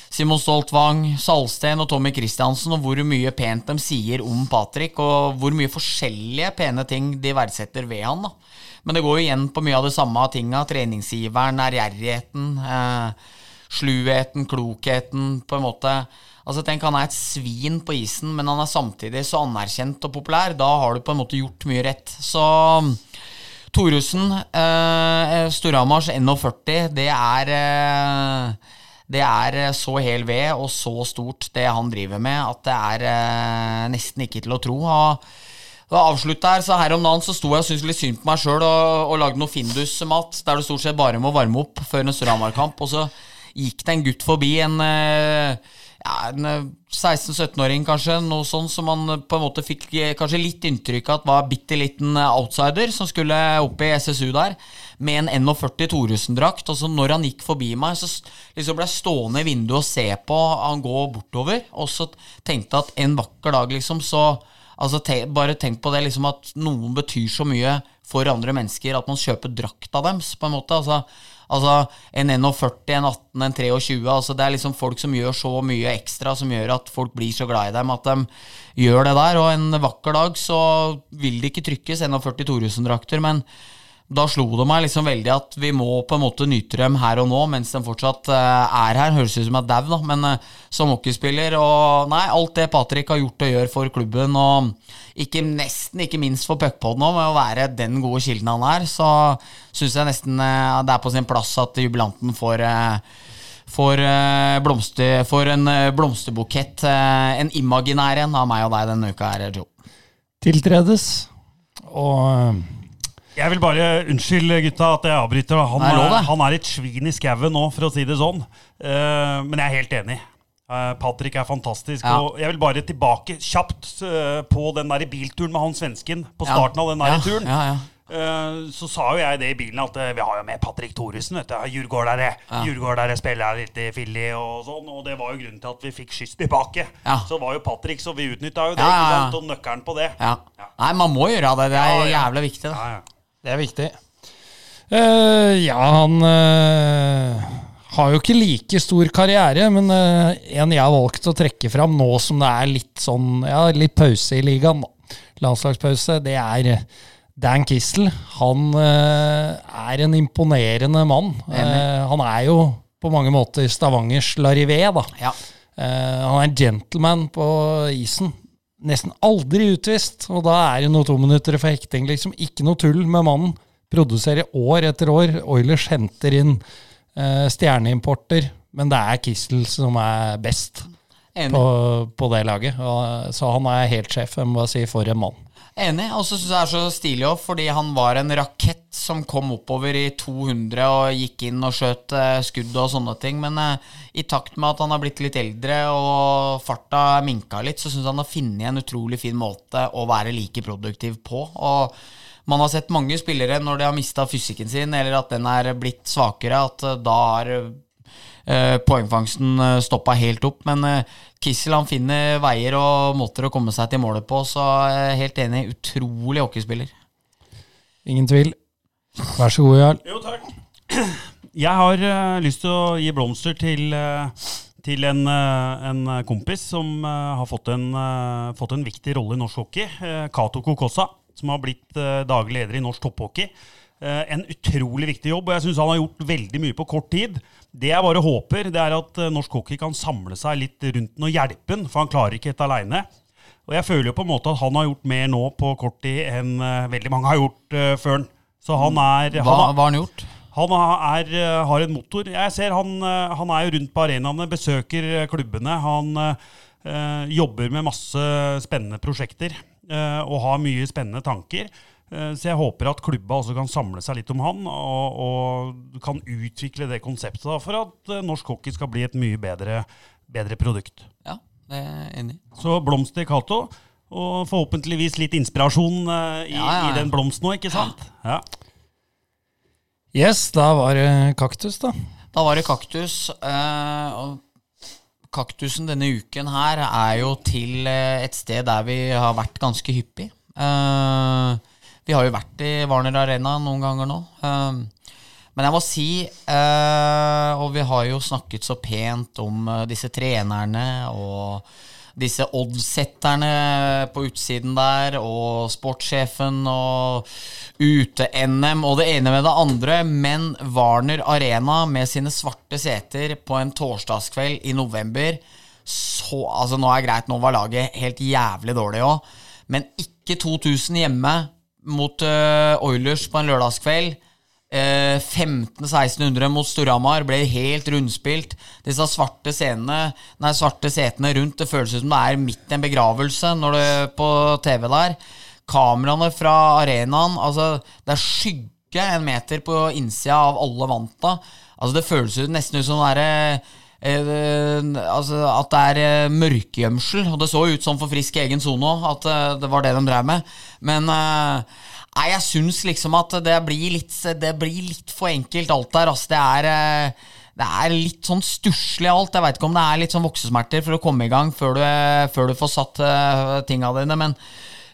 Simon Stoltvang, Salsten og Tommy Christiansen, om hvor mye pent de sier om Patrick, og hvor mye forskjellige pene ting de verdsetter ved han. da. Men det går jo igjen på mye av det samme tinga. Treningsgiveren, ærgjerrigheten, eh, sluheten, klokheten, på en måte. Altså Tenk, han er et svin på isen, men han er samtidig så anerkjent og populær. Da har du på en måte gjort mye rett. Så Thoresen, eh, Storhamars NO40, det er eh, det er eh, så hel ved og så stort, det han driver med, at det er eh, nesten ikke til å tro. Og her, så her om dagen så sto jeg og syntes litt synd på meg sjøl og, og lagde noe Findus-mat der du stort sett bare må varme opp før en Storhamar-kamp. Og så gikk det en gutt forbi, en eh, ja, en eh, 16-17-åring kanskje, noe sånn som man eh, på en måte fikk eh, kanskje litt inntrykk av at var bitte liten eh, outsider som skulle opp i SSU der, med en NO40 Thoresen-drakt. Og så når han gikk forbi meg, så liksom ble jeg stående i vinduet og se på han gå bortover, og så tenkte jeg at en vakker dag, liksom, så Altså, te, bare tenk på det, liksom at noen betyr så mye for andre mennesker at man kjøper drakta deres, på en måte. Altså, altså en NO40, en 18, en 23. Altså, det er liksom folk som gjør så mye ekstra, som gjør at folk blir så glad i dem at de gjør det der. Og en vakker dag så vil det ikke trykkes NO40 Thoresen-drakter, men da slo det meg liksom veldig at vi må på en måte nyte dem her og nå, mens de fortsatt eh, er her. Høres ut som jeg er dau, da, men eh, som hockeyspiller og Nei, alt det Patrick har gjort og gjør for klubben, og ikke nesten ikke minst for puckpoden òg, med å være den gode kilden han er, så syns jeg nesten eh, det er på sin plass at jubilanten får for, blomster, for en blomsterbukett, en imaginær en, av meg og deg denne uka her, Joe. Tiltredes. Og Jeg vil bare Unnskyld, gutta, at jeg avbryter. Han, Nei, er, han er et svin i skauen nå, for å si det sånn. Uh, men jeg er helt enig. Uh, Patrick er fantastisk. Ja. Og jeg vil bare tilbake kjapt uh, på den der bilturen med han svensken. På Ja. starten av den der Ja, turen. ja, ja. Eh, så sa jo jeg det i bilen at vi har jo med Patrick Thoresen. Djurgårdere. Djurgårdere spiller litt i Filly og sånn. Og det var jo grunnen til at vi fikk skyss tilbake. Ja. Så var jo Patrick, så vi utnytta jo det. Ja, ja, Og nøkkelen på det. Ja. Nei, man må gjøre det. Det er Ja, ja. jævlig viktig. Det. Det er viktig. Uh, ja, han uh, har jo ikke like stor karriere, men uh, en jeg har valgt å trekke fram nå som det er litt sånn Ja, litt pause i ligaen, da. Landslagspause. Det er Dan Kissel. Han er en imponerende mann. Han er jo på mange måter Stavangers Larivé, da. Ja. Han er en gentleman på isen. Nesten aldri utvist, og da er det noe to minutter for hekting. Liksom ikke noe tull med mannen. Produserer år etter år. Oilers henter inn eh, stjerneimporter, men det er Kissel som er best på, på det laget. Og, så han er helt sjef. Jeg må bare si for en mann. Enig. Og så syns jeg det er så stilig òg, fordi han var en rakett som kom oppover i 200 og gikk inn og skjøt eh, skudd og sånne ting. Men eh, i takt med at han har blitt litt eldre og farta minka litt, så syns han har funnet en utrolig fin måte å være like produktiv på. Og man har sett mange spillere når de har mista fysikken sin, eller at den er blitt svakere, at eh, da har poengfangsten uh, stoppa helt opp. Men eh, Kissel han finner veier og måter å komme seg til målet på, så helt enig. Utrolig hockeyspiller. Ingen tvil. Vær så god, Jarl. Jo, takk. Jeg har uh, lyst til å gi blomster til, uh, til en, uh, en kompis som eh, har fått en, eh, fått en viktig rolle i norsk hockey. Uh, Cato Kokossa, som har blitt eh, daglig leder i norsk topphockey. Eh, en utrolig viktig jobb, og jeg syns han har gjort veldig mye på kort tid. Det jeg bare håper, det er at eh, norsk hockey kan samle seg litt rundt den og hjelpe den, for han klarer ikke dette aleine. Og jeg føler jo på en måte at han har gjort mer nå på kort tid enn eh, veldig mange har gjort uh, før han. Så han er Hva, han har- han gjort? han er, har en motor. Jeg ser han, han er jo rundt på arenaene, besøker klubbene. Han eh, jobber med masse spennende prosjekter eh, og har mye spennende tanker. Eh, så jeg håper at klubba også kan samle seg litt om han og, og kan utvikle det konseptet da, for at eh, norsk hockey skal bli et mye bedre, bedre produkt. Ja, det er jeg enig i. Så blomst til Cato. Og forhåpentligvis litt inspirasjon eh, i, Ja, ja, ja. i den blomsten òg, ikke sant? Ja. Yes, da var det kaktus, da. Da var det kaktus. eh, og kaktusen denne uken her er jo til et sted der vi har vært ganske hyppig. Eh, vi har jo vært i Warner Arena noen ganger nå. eh, men jeg må si, eh, og vi har jo snakket så pent om eh, disse trenerne og disse oddsetterne på utsiden der, og sportssjefen og ute-NM og det ene med det andre, men Warner Arena med sine svarte seter på en torsdagskveld i november så, altså Nå er det greit, nå var laget helt jævlig dårlig òg, men ikke 2000 hjemme mot uh, Oilers på en lørdagskveld. Uh, 1500-1600 mot Storhamar ble helt rundspilt. Disse svarte, scenene, nei, svarte setene rundt, det føles som det er midt i en begravelse når det på TV der. Kameraene fra arenaen, altså det er skygge en meter på innsida av alle vanta. Altså Det føles nesten ut som det er, eh, altså at det er eh, mørkegjemsel. Og det så ut som for frisk egen sone òg, at eh, det var det de drev med. Men eh, jeg syns liksom at det blir litt, det blir litt for enkelt, alt der. Altså, det er eh, det er litt sånn stusslig alt. Jeg veit ikke om det er litt sånn voksesmerter for å komme i gang før du, før du får satt uh, tinga dine, men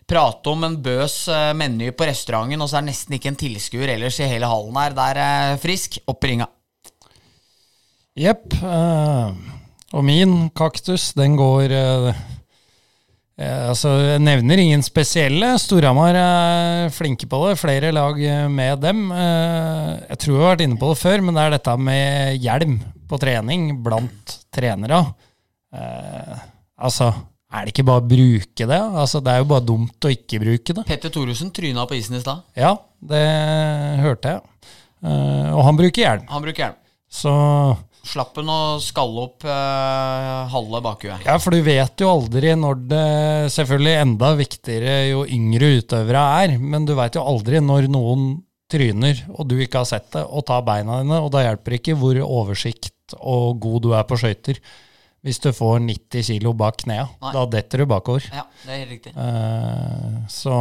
prate om en bøs uh, meny på restauranten, og så er det nesten ikke en tilskuer ellers i hele hallen her. Det er uh, frisk. Opp i ringa. Jepp. og min kaktus, den går Eh, altså, jeg nevner ingen spesielle. Storhamar er flinke på det. Flere lag eh, med dem. Eh, jeg tror vi har vært inne på det før, men det er dette med hjelm på trening blant trenere. altså, er det ikke bare å bruke det? Altså, det er jo bare dumt å ikke bruke det. Petter Thoresen tryna på isen i stad. Ja, det hørte jeg. og han bruker hjelm. Han bruker hjelm. Så Slapp hun å skalle opp eh, halve bakhuet. Ja, for du vet jo aldri når det Selvfølgelig enda viktigere jo yngre utøvere er, men du vet jo aldri når noen tryner og du ikke har sett det, og tar beina dine, og da hjelper det ikke hvor oversikt og god du er på skøyter. Hvis du får 90 kilo bak knea, da detter du bakover. Ja, det er helt riktig. Eh, så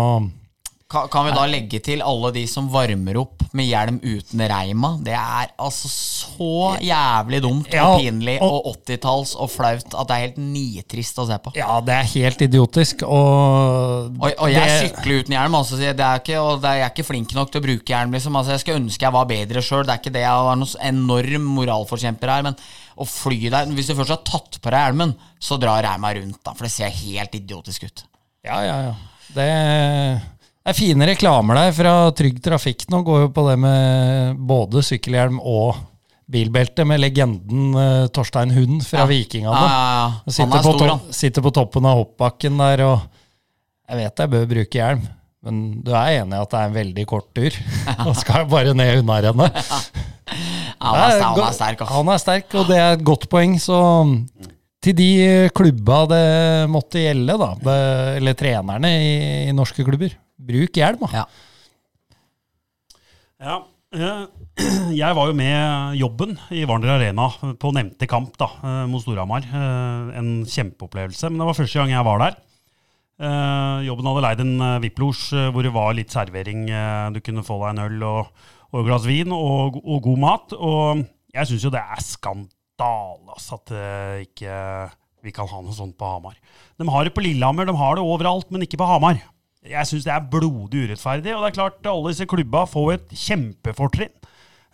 kan, kan, vi da legge til alle de som varmer opp med hjelm uten reima? Det er altså så jævlig dumt ja, og pinlig og, og 80-talls og flaut at det er helt nitrist å se på. Ja, det er helt idiotisk. Og, og, og jeg det... sykler uten hjelm, altså, det er ikke, og er, jeg er ikke flink nok til å bruke hjelm. Liksom. Altså, jeg skulle ønske jeg var bedre sjøl. Det er ikke det jeg er noen enorm moralforkjemper her. Men å fly der Hvis du først har tatt på deg hjelmen, så drar reima rundt, da, for det ser helt idiotisk ut. Ja, ja, ja. Det det er fine reklamer der fra Trygg Trafikk nå. Går jo på det med både sykkelhjelm og bilbelte, med legenden uh, Torstein Hund fra ja. Vikingene. Ja, ja. Sitter, på stor, sitter, på toppen av hoppbakken der og Jeg vet jeg bør bruke hjelm, men du er enig i at det er en veldig kort tur? Han skal bare ned unnarennet. han, han er sterk. også. Han er sterk, og det er et godt poeng. Så til de klubba det måtte gjelde, da, eller trenerne i, i norske klubber bruk hjelm. Ja. ja. Eh, jeg var jo med jobben i Warner Arena på nevnte kamp da, eh, mot Storhamar. Eh, en kjempeopplevelse. Men det var første gang jeg var der. Jobben hadde leid en VIP-losj hvor det var litt servering. Du kunne få deg en øl og, og et glass vin og, og, god mat. Og jeg syns jo det er skandale altså, at ikke vi kan ha noe sånt på Hamar. De har det på Lillehammer, de har det overalt, men ikke på Hamar. Jeg syns det er blodig urettferdig. Og det er klart, alle disse klubba får et kjempefortrinn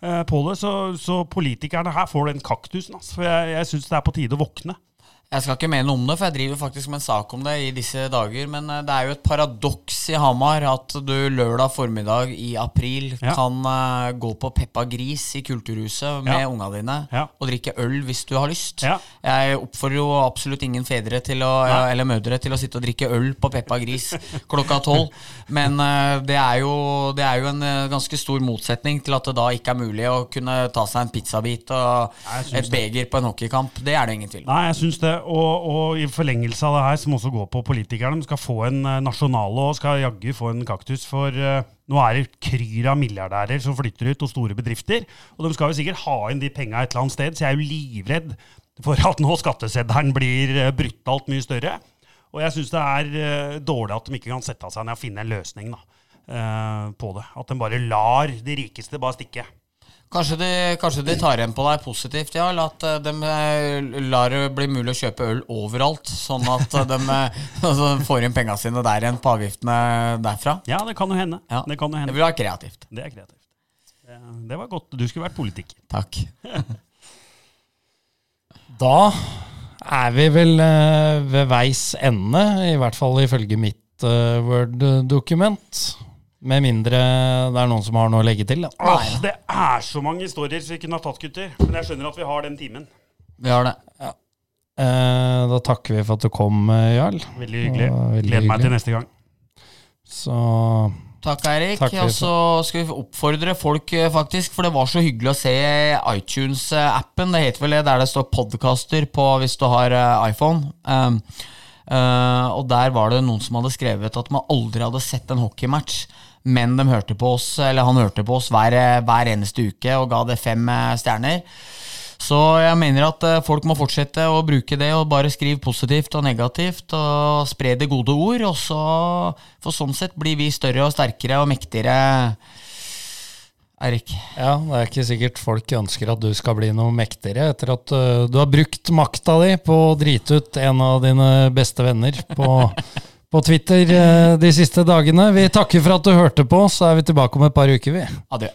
eh, på det. Så, så, politikerne her får den kaktusen. Altså. For jeg, jeg syns det er på tide å våkne. Jeg skal ikke mene om det, for jeg driver faktisk med en sak om det i disse dager. Men eh, det er jo et paradoks i Hamar at du lørdag formiddag i april ja. kan uh, gå på Peppa Gris i Kulturhuset med ja. unga dine ja. og drikke øl hvis du har lyst. Jeg oppfordrer jo absolutt ingen fedre til å, eller mødre til å sitte og drikke øl på Peppa Gris klokka tolv. Men uh, det, er jo, det, er jo, en uh, ganske stor motsetning til at det da ikke er mulig å kunne ta seg en pizzabit og et beger på en hockeykamp. Det er det ingen tvil om. Nei, jeg synes det og, og, i forlengelse av det her, som også går på politikerne, de skal få en nasjonal nasjonale og skal jaggu få en kaktus. For uh, nå er det kryr av milliardærer som flytter ut, og store bedrifter. Og de skal jo sikkert ha inn de penga et eller annet sted, så jeg er jo livredd for at nå skatteseddelen blir uh, brutalt mye større. Og jeg syns det er dårlig at de ikke kan sette seg ned og finne en løsning da, på det. At de bare lar de rikeste bare stikke. Kanskje de, kanskje de tar igjen på deg positivt, ja. Eller at eh, de eh, lar det bli mulig å kjøpe øl overalt. Sånn at eh, de altså, får inn penga sine der igjen på avgiftene derfra. Ja, det kan jo hende. Ja. Det kan jo Det vil være kreativt. Det er kreativt. Det, var godt. Du skulle vært politiker. Takk. Da er vi vel ved veis ende, i hvert fall ifølge mitt Word-dokument. Med mindre det er noen som har noe å legge til. Da. Åh, det er så mange historier som vi kunne ha tatt, gutter. Men jeg skjønner at vi har den timen. Vi har det. Eh, da takker vi for at du kom, eh, Jarl. Veldig hyggelig. Ja, veldig Gleder meg til neste gang. Så Takk, Eirik. Og så skal vi oppfordre folk, eh, faktisk, for det var så hyggelig å se iTunes-appen. Det heter vel det, der det står podcaster på hvis du har eh, iPhone. Um, uh, og der var det noen som hadde skrevet at man aldri hadde sett en hockeymatch, men de hørte på oss, eller han hørte på oss hver, hver eneste uke og ga det fem eh, stjerner. Så jeg mener at eh, folk må fortsette å bruke det, og bare skrive positivt og negativt, og spre det gode ord, og så For sånn sett blir vi større og sterkere og mektigere. Erik. ja, det er ikke sikkert folk ønsker at du skal bli noe mektigere etter at uh, du har brukt makta di på å drite ut en av dine beste venner på, på Twitter eh, de siste dagene. Vi takker for at du hørte på, så er vi tilbake om et par uker, vi. Adjø.